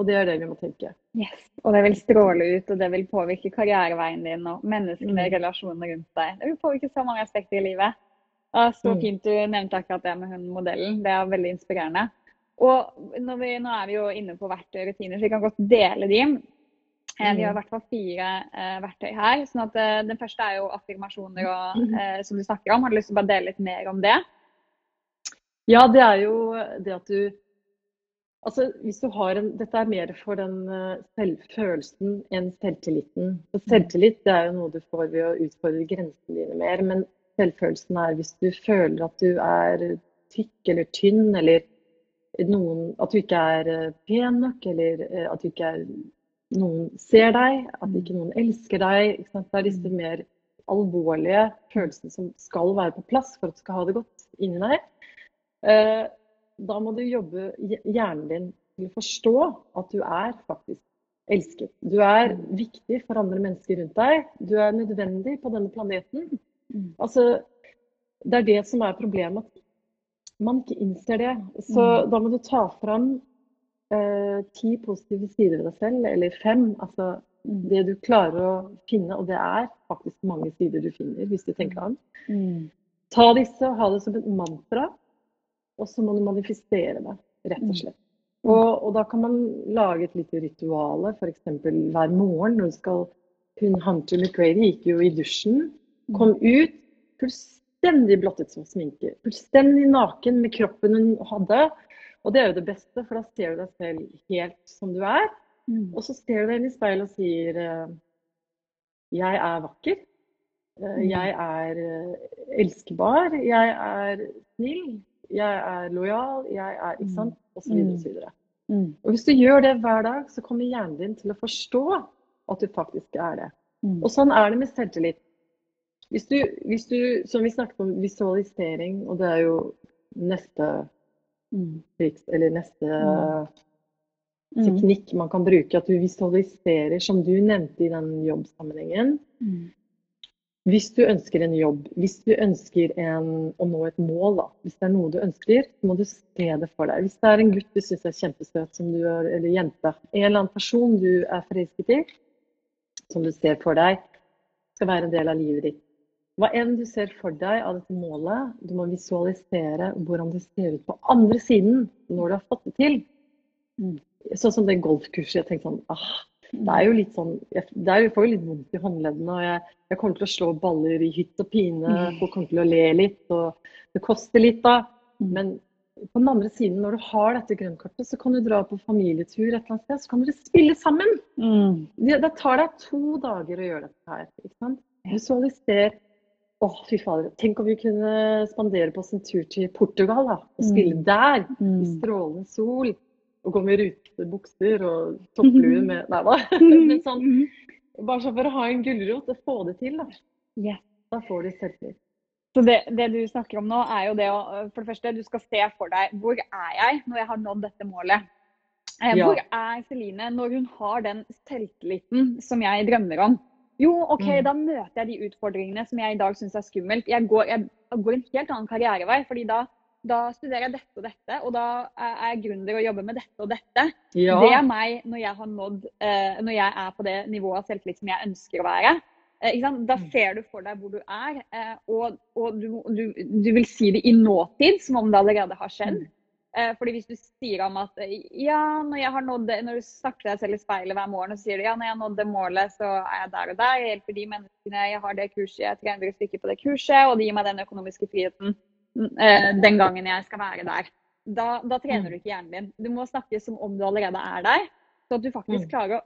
Speaker 2: Og det er det vi må tenke.
Speaker 1: Yes, Og det vil stråle ut, og det vil påvirke karriereveien din og menneskene, mm. relasjonene rundt deg. Det vil påvirke så mange aspekter i livet. Og så mm. fint du nevnte akkurat det med hun modellen. Det er veldig inspirerende. Og vi, nå er vi jo inne på verktøy og rutiner, så vi kan godt dele de. Mm. vi har i mm. hvert fall fire eh, verktøy her. sånn at eh, Den første er jo affirmasjoner, og, eh, som du snakker om. Har du lyst til å bare dele litt mer om det?
Speaker 2: Ja, det er jo det at du Altså, hvis du har en, Dette er mer for den uh, selvfølelsen enn selvtilliten. For selvtillit det er jo noe du får ved å utfordre grensene dine mer. Men selvfølelsen er hvis du føler at du er tykk eller tynn, eller noen, at du ikke er uh, pen nok, eller uh, at du ikke er, noen ser deg, at ikke noen elsker deg. Det er disse mer alvorlige følelsene som skal være på plass for at du skal ha det godt inni deg da må du jobbe hjernen din til å forstå at du er faktisk elsket. Du er viktig for andre mennesker rundt deg. Du er nødvendig på denne planeten. Mm. Altså, det er det som er problemet, man ikke innser det. Så mm. da må du ta fram eh, ti positive sider ved deg selv, eller fem. Altså mm. det du klarer å finne, og det er faktisk mange sider du finner, hvis du tenker deg om. Mm. Ta disse og ha det som et mantra. Og så må du manifestere det, rett og mm. slett. Og, og da kan man lage et lite ritual, f.eks. hver morgen når du skal Hun Hunter McRady gikk jo i dusjen, mm. kom ut fullstendig blottet som sminke. Fullstendig naken med kroppen hun hadde. Og det er jo det beste, for da ser du deg selv helt som du er. Mm. Og så ser du deg inn i speilet og sier eh, Jeg er vakker. Eh, jeg er eh, elskbar. Jeg er snill jeg er lojal, jeg er ikke sant, osv. Mm. osv. Mm. Og hvis du gjør det hver dag, så kommer hjernen din til å forstå at du faktisk er det. Mm. Og sånn er det med selvtillit. Hvis du, hvis du, som vi snakket om visualisering, og det er jo neste triks, eller neste mm. teknikk man kan bruke, at du visualiserer, som du nevnte i den jobbsammenhengen. Mm. Hvis du ønsker en jobb, hvis du ønsker en, å nå et mål, da. hvis det er noe du ønsker, så må du se det for deg. Hvis det er en gutt du syns er kjempesøt, som du er, eller jente, en eller annen person du er forelsket i, som du ser for deg skal være en del av livet ditt. Hva enn du ser for deg av dette målet, du må visualisere hvordan det ser ut på andre siden når du har fått det til. Mm. Sånn som det golfkurset. Jeg tenkte sånn ah, det er jo litt sånn Jeg, jeg får jo litt vondt i håndleddene. og jeg, jeg, kommer til å slå baller i hytt og pine. Mm. Folk kommer til å le litt. og Det koster litt, da. Mm. Men på den andre siden, når du har dette grønnkortet, så kan du dra på familietur et eller annet sted. Så kan dere spille sammen. Mm. Det, det, tar deg to dager å gjøre dette her. ikke sant? Visualiser. Å, fy fader. Tenk om vi kunne spandere på oss en tur til Portugal da, og spille mm. der. I mm. strålende sol å gå med rutete bukser og topplue med Nei da. Men sånn, bare sånn for å ha en gulrot og få det til, da.
Speaker 1: Yes.
Speaker 2: Da får du selvtillit.
Speaker 1: Så det, det du snakker om nå, er jo det å For det første, du skal se for deg hvor er jeg når jeg har nådd dette målet. Eh,
Speaker 2: Ja.
Speaker 1: Hvor er Celine når hun har den selvtilliten som jeg drømmer om? Jo, OK,
Speaker 2: Mm.
Speaker 1: da møter jeg de utfordringene som jeg i dag syns er skummelt. Jeg går, jeg går en helt annen karrierevei, fordi da, da studerer jeg dette og dette, og da er jeg gründer og jobber med dette og dette.
Speaker 2: Ja.
Speaker 1: Det er meg når jeg har nådd eh, Når jeg er på det nivået av selvtillit som jeg ønsker å være. Eh? Da
Speaker 2: Mm.
Speaker 1: ser du for deg hvor du er, eh, og, og du, du, du vil si det i nåtid, som om det allerede har skjedd.
Speaker 2: Mm.
Speaker 1: Eh, fordi hvis du sier om at eh, ja, når jeg har nådd når du snakker deg selv i speilet hver morgen og sier du ja, når jeg har nådd det målet, så er jeg der og der. Jeg hjelper de menneskene, jeg har det kurset, jeg trener et stykke på det kurset, og det gir meg den økonomiske friheten den gangen jeg skal være der. Da, da trener du ikke hjernen din. Du må snakke som om du allerede er der. Så at du faktisk
Speaker 2: Mm.
Speaker 1: klarer å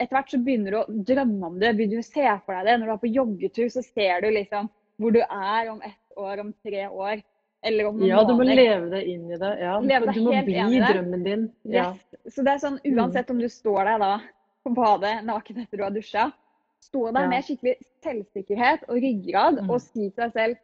Speaker 1: Etter hvert så begynner du å drømme om det. Begynner du å se for deg det. Når du er på joggetur, så ser du liksom hvor du er om ett år, om tre år. Eller om noen
Speaker 2: Ja, du må
Speaker 1: måneder.
Speaker 2: leve deg inn i det. Ja.
Speaker 1: Leve
Speaker 2: du må bli
Speaker 1: i
Speaker 2: drømmen din. Ja.
Speaker 1: Yes. Så det er sånn, uansett om du står der da på badet naken etter du har dusja, stå der
Speaker 2: Ja.
Speaker 1: med skikkelig selvsikkerhet og ryggrad
Speaker 2: Mm.
Speaker 1: og si til deg selv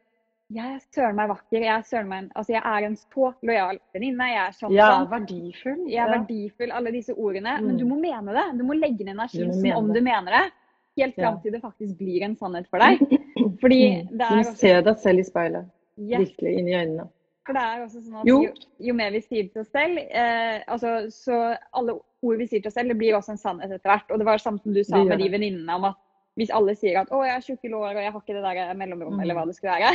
Speaker 1: jeg er søren meg vakker, jeg er søren meg en, altså jeg er en så lojal venninne, jeg er sånn
Speaker 2: Jeg er
Speaker 1: sånn,
Speaker 2: verdifull.
Speaker 1: jeg er
Speaker 2: Ja.
Speaker 1: verdifull, alle disse ordene. Men
Speaker 2: Mm.
Speaker 1: du må mene det. Du må legge inn energi som
Speaker 2: mene
Speaker 1: om
Speaker 2: det.
Speaker 1: du mener det. Helt fram
Speaker 2: Ja.
Speaker 1: til det faktisk blir en sannhet for deg. Fordi
Speaker 2: Mm.
Speaker 1: det
Speaker 2: Du
Speaker 1: er også,
Speaker 2: ser deg selv i speilet.
Speaker 1: yes,
Speaker 2: Virkelig inn i øynene.
Speaker 1: For det er også sånn at
Speaker 2: Jo.
Speaker 1: jo, jo mer vi sier til oss selv, eh, altså, så alle ord vi sier til oss selv, det blir også en sannhet etter hvert. Og det var det samme som du sa med de venninnene om at hvis alle sier at 'å, jeg har tjukke lår, og jeg har ikke det der mellomrommet',
Speaker 2: Mm.
Speaker 1: eller hva det skulle være,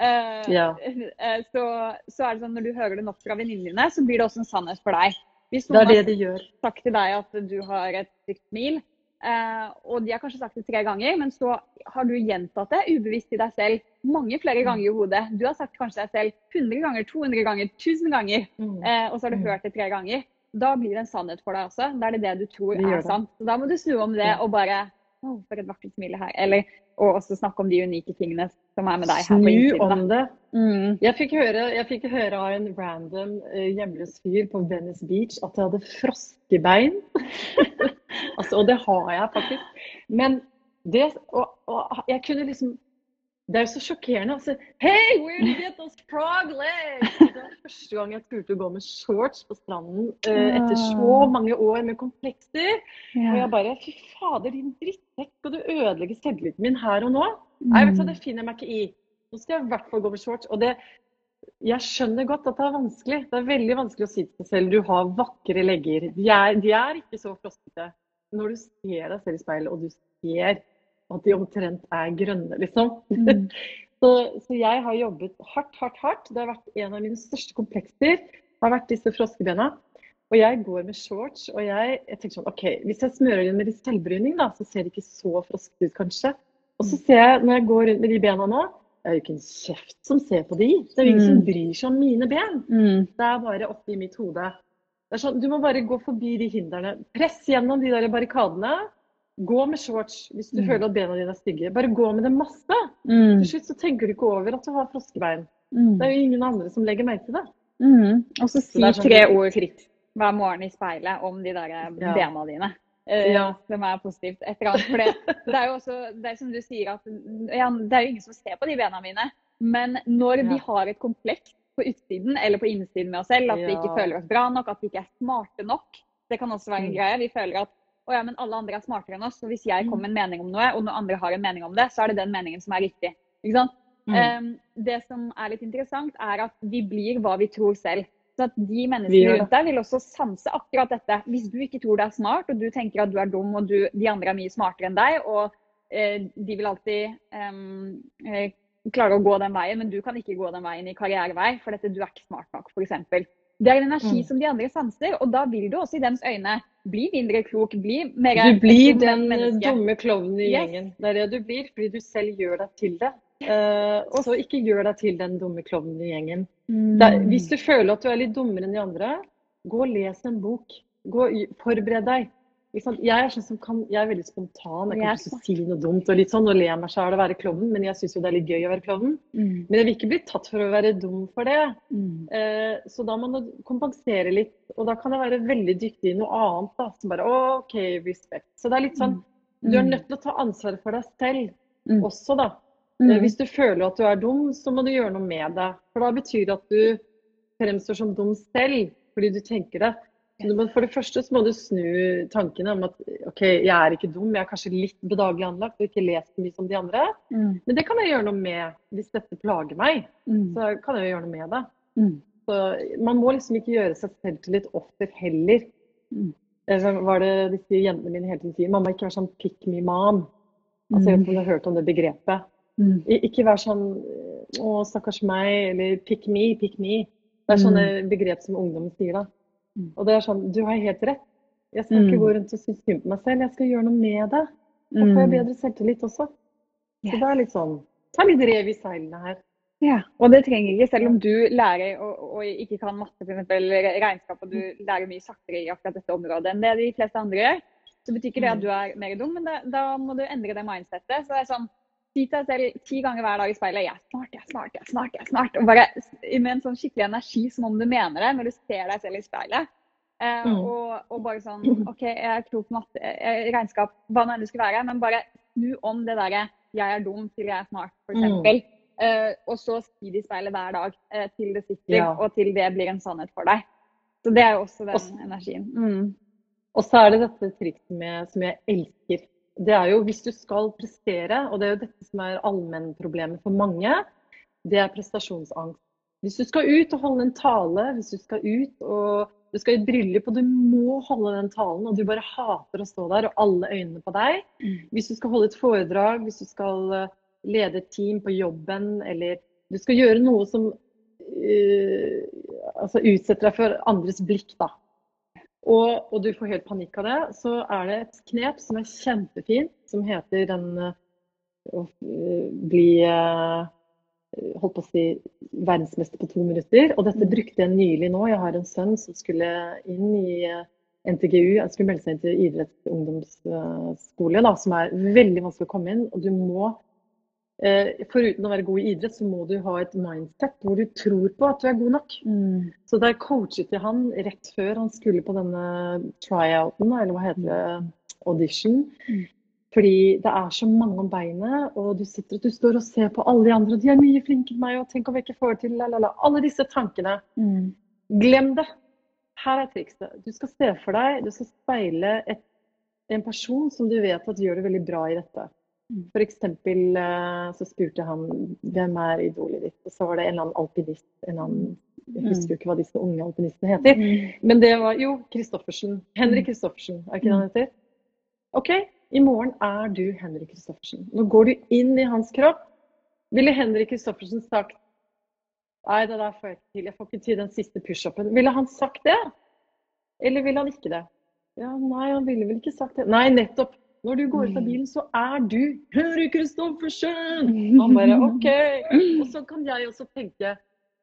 Speaker 1: uh,
Speaker 2: Ja.
Speaker 1: eh, så, så er det sånn når du hører det nok fra venninnene dine, så blir det også en sannhet for deg. Hvis noen
Speaker 2: det det har
Speaker 1: sagt til deg at du har et stygt smil, uh, og de har kanskje sagt det tre ganger, men så har du gjentatt det ubevisst til deg selv mange flere ganger i hodet. Du har sagt kanskje deg selv 100 ganger, 200 ganger, 1000 ganger,
Speaker 2: Mm.
Speaker 1: uh, og så har du
Speaker 2: Mm.
Speaker 1: hørt det tre ganger. Da blir det en sannhet for deg også. Da er det det du tror er sant. Så da må du snu om det og bare Å, for et vakkert smil her. Eller, og også snakke om de unike tingene som er med deg her på
Speaker 2: Snu
Speaker 1: innsiden. da.
Speaker 2: om det.
Speaker 1: Mm.
Speaker 2: Jeg fikk, høre, jeg fikk høre av en random eh, hjemløs fyr på Venice Beach at jeg hadde froskebein. altså, og det har jeg faktisk. Men det og, og jeg kunne liksom Det er jo så sjokkerende. Altså, Hey, where did you get those frog legs? Det var første gang jeg turte å gå med shorts på stranden uh, etter så mange år med komplekser. Og jeg bare Fy fader, din drittsekk, og du ødelegger selvtilliten min her og nå? Nei, vet du det finner jeg meg ikke i. Nå skal jeg i hvert fall gå med shorts. Og det, jeg skjønner godt at det er vanskelig. Det er veldig vanskelig å si til seg selv du har vakre legger. De er, de er ikke så frostete. Når du ser deg selv i speilet, og du ser at de omtrent er grønne, liksom.
Speaker 1: Mm.
Speaker 2: så, så jeg har jobbet hardt, hardt, hardt. Det har vært en av mine største komplekser. har vært disse froskebena. Og jeg går med shorts, og jeg, jeg tenker sånn OK, hvis jeg smører inn med litt selvbryning, da, så ser det ikke så froskete ut, kanskje. Og så ser jeg, når jeg går rundt med de bena nå, det er jo ikke en kjeft som ser på de. Det er jo ingen som
Speaker 1: Mm.
Speaker 2: bryr seg om mine ben.
Speaker 1: Mm.
Speaker 2: Det er bare oppi mitt hode. Det er sånn, du må bare gå forbi de hindrene. Press gjennom de der barrikadene. Gå med shorts hvis du
Speaker 1: Mm.
Speaker 2: føler at bena dine er stygge. Bare gå med det masse.
Speaker 1: Mm.
Speaker 2: Til slutt så tenker du ikke over at du har froskebein.
Speaker 1: Mm.
Speaker 2: Det er jo ingen andre som legger merke til det.
Speaker 1: Mm. Og så si
Speaker 2: sånn-
Speaker 1: tre ord fritt hver morgen i speilet om de der
Speaker 2: Ja.
Speaker 1: bena dine. Uh,
Speaker 2: Ja.
Speaker 1: Som er positivt. Et eller annet. For det, det er jo også det er som du sier, at ja, det er jo ingen som ser på de bena mine. Men når vi har et kompleks på utsiden eller på innsiden med oss selv, at vi ikke føler oss bra nok, at vi ikke er smarte nok, det kan også være en
Speaker 2: Mm.
Speaker 1: greie. Vi føler at å ja, men alle andre er smartere enn oss, og hvis jeg
Speaker 2: Mm.
Speaker 1: kommer med en mening om noe, og noen andre har en mening om det, så er det den meningen som er riktig. Ikke sant?
Speaker 2: Mm.
Speaker 1: Um, det som er litt interessant, er at vi blir hva vi tror selv. Så at De menneskene rundt deg vil også sanse akkurat dette. Hvis du ikke tror du er smart, og du tenker at du er dum og du, de andre er mye smartere enn deg, og eh, de vil alltid eh, klare å gå den veien, men du kan ikke gå den veien i karrierevei, for dette, du er ikke smart nok, f.eks. Det er en energi
Speaker 2: Mm.
Speaker 1: som de andre sanser, og da vil du også i deres øyne bli mindre klok, bli mer
Speaker 2: Du blir den
Speaker 1: menneske.
Speaker 2: dumme klovnen i
Speaker 1: Yes.
Speaker 2: gjengen. Det er det du blir, fordi du selv gjør deg til det. Uh, og så ikke gjør deg til den dumme klovnen i gjengen.
Speaker 1: Mm.
Speaker 2: Er- hvis du føler at du er litt dummere enn de andre, gå og les en bok. Gå, forbered deg. Jeg er sånn som kan, jeg er veldig spontan. Jeg kan ikke si noe dumt og litt sånn, og le av meg sjæl og være klovnen, men jeg syns jo det er litt gøy å være klovnen.
Speaker 1: Mm.
Speaker 2: Men jeg vil ikke bli tatt for å være dum for det.
Speaker 1: Mm.
Speaker 2: Eh, så da må man kompensere litt, og da kan jeg være veldig dyktig i noe annet. da, Som bare OK, respekt. Så det er litt sånn Du er nødt til å ta ansvaret for deg selv
Speaker 1: Mm.
Speaker 2: også, da.
Speaker 1: Mm.
Speaker 2: Eh, Hvis du føler at du er dum, så må du gjøre noe med det. For da betyr det at du fremstår som dum selv, fordi du tenker det. Må, for det første så må du snu tankene om at OK, jeg er ikke dum, jeg er kanskje litt bedagelig anlagt og ikke lest så mye som de andre.
Speaker 1: Mm.
Speaker 2: Men det kan jeg gjøre noe med hvis dette plager meg.
Speaker 1: Mm.
Speaker 2: Så kan jeg jo gjøre noe med det.
Speaker 1: Mm.
Speaker 2: Så man må liksom ikke gjøre seg selv til et offer heller.
Speaker 1: Mm.
Speaker 2: Eh, var det disse jentene mine hele tiden sier? Mamma, ikke vær sånn pick me mom. Altså, jeg vet ikke om du har hørt om det begrepet.
Speaker 1: Mm.
Speaker 2: Ikke vær sånn å, stakkars meg, eller pick me, pick me. Det er sånne begrep som ungdommen sier da.
Speaker 1: Mm.
Speaker 2: Og det er sånn, du har helt rett. Jeg skal
Speaker 1: Mm.
Speaker 2: ikke gå rundt og synes synd på meg selv, jeg skal gjøre noe med det.
Speaker 1: Mm.
Speaker 2: får jeg bedre selvtillit også. Så det er litt sånn, ta litt rev i seilene her.
Speaker 1: Ja, og det trenger ikke, selv om du lærer og, og ikke kan matte eller regnskap, og du lærer mye saktere i akkurat dette området enn det de fleste andre gjør, så betyr ikke det at du er mer dum, men det, da må du endre det mindsettet. Så det er sånn, si til deg selv ti ganger hver dag i speilet, jeg er smart, jeg er smart, jeg er smart, jeg er smart, og bare med en sånn skikkelig energi som om du mener det når du ser deg selv i speilet. Eh,
Speaker 2: Mm.
Speaker 1: og, og bare sånn, ok, jeg er klok matte, jeg, regnskap, hva nå enn det skulle være, men bare snu om det derre, jeg er dum til jeg er smart, for
Speaker 2: Mm.
Speaker 1: Eh, og så si det i speilet hver dag eh, til det sitter,
Speaker 2: Ja.
Speaker 1: og til det blir en sannhet for deg. Så det er jo også den
Speaker 2: også,
Speaker 1: energien. Mm.
Speaker 2: Og så er det dette trikset med, som jeg elsker. Det er jo hvis du skal prestere, og det er jo dette som er allmennproblemet for mange, det er prestasjonsangst. Hvis du skal ut og holde en tale, hvis du skal ut og du skal i bryllup og du må holde den talen, og du bare hater å stå der og alle øynene på deg.
Speaker 1: Mm.
Speaker 2: Hvis du skal holde et foredrag, hvis du skal eh, lede et team på jobben, eller du skal gjøre noe som uh, altså utsetter deg for andres blikk, da og, og du får helt panikk av det, så er det et knep som er kjempefint, som heter den eh, å eh, bli eh, holdt på å si verdensmester på to minutter. Og dette brukte jeg nylig nå. Jeg har en sønn som skulle inn i NTGU. Han skulle melde seg inn til idrettsungdomsskole, da, som er veldig vanskelig å komme inn. Og du må Foruten å være god i idrett, så må du ha et mindset hvor du tror på at du er god nok.
Speaker 1: Mm.
Speaker 2: Så der coachet jeg han rett før han skulle på denne tryouten, eller hva heter det, audition.
Speaker 1: Mm.
Speaker 2: Fordi det er så mange om beinet, og du sitter og du står og ser på alle de andre, og de er mye flinkere enn meg, og tenk om jeg ikke får det til, la, la, la. Alle disse tankene.
Speaker 1: Mm.
Speaker 2: Glem det. Her er trikset. Du skal se for deg, du skal speile et, en person som du vet at gjør det veldig bra i dette.
Speaker 1: Mm.
Speaker 2: Eksempel eh, så spurte han hvem er idolet ditt, og så var det en eller annen alpinist, en annen jeg husker jo ikke hva disse unge alpinistene heter. Men det var jo Kristoffersen. Henrik Kristoffersen, er ikke det han heter? OK, i morgen er du Henrik Kristoffersen. Nå går du inn i hans kropp. Ville Henrik Kristoffersen sagt Nei, det der får jeg ikke til. Jeg får ikke til den siste pushupen. Ville han sagt det? Eller ville han ikke det? Ja, nei, han ville vel ikke sagt det. Nei, nettopp. Når du går ut av bilen, så er du Hører Kristoffersen! Han bare OK. Og så kan jeg også tenke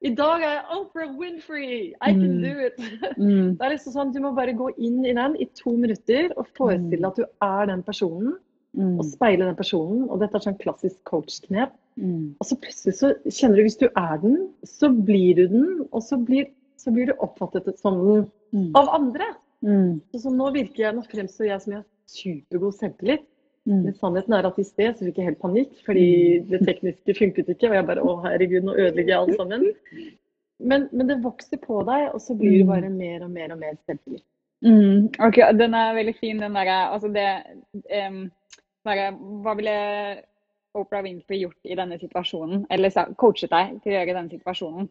Speaker 2: I dag er jeg Oprah Winfrey! I can do it!
Speaker 1: Mm.
Speaker 2: Det er liksom sånn, Du må bare gå inn i den i to minutter og forestille at du er den personen.
Speaker 1: Mm.
Speaker 2: Og speile den personen. Og dette er sånn klassisk coach-knep.
Speaker 1: Mm.
Speaker 2: Og så plutselig så kjenner du hvis du er den, så blir du den. Og så blir, så blir du oppfattet som den
Speaker 1: Mm.
Speaker 2: av andre.
Speaker 1: Mm.
Speaker 2: Så, så nå virker jeg, nå fremstår jeg som jeg supergod selvtillit.
Speaker 1: Mm.
Speaker 2: Men sannheten er at i sted så fikk jeg helt panikk, fordi det tekniske funket ikke. Og jeg bare å herregud, nå ødelegger jeg alt sammen. Men, men det vokser på deg, og så blir det bare mer og mer og mer selvtillit.
Speaker 1: Mm. Ok, den er veldig fin, den derre Altså det um, der, Hva ville Oprah Winfrey gjort i denne situasjonen? Eller coachet deg til å gjøre i denne situasjonen?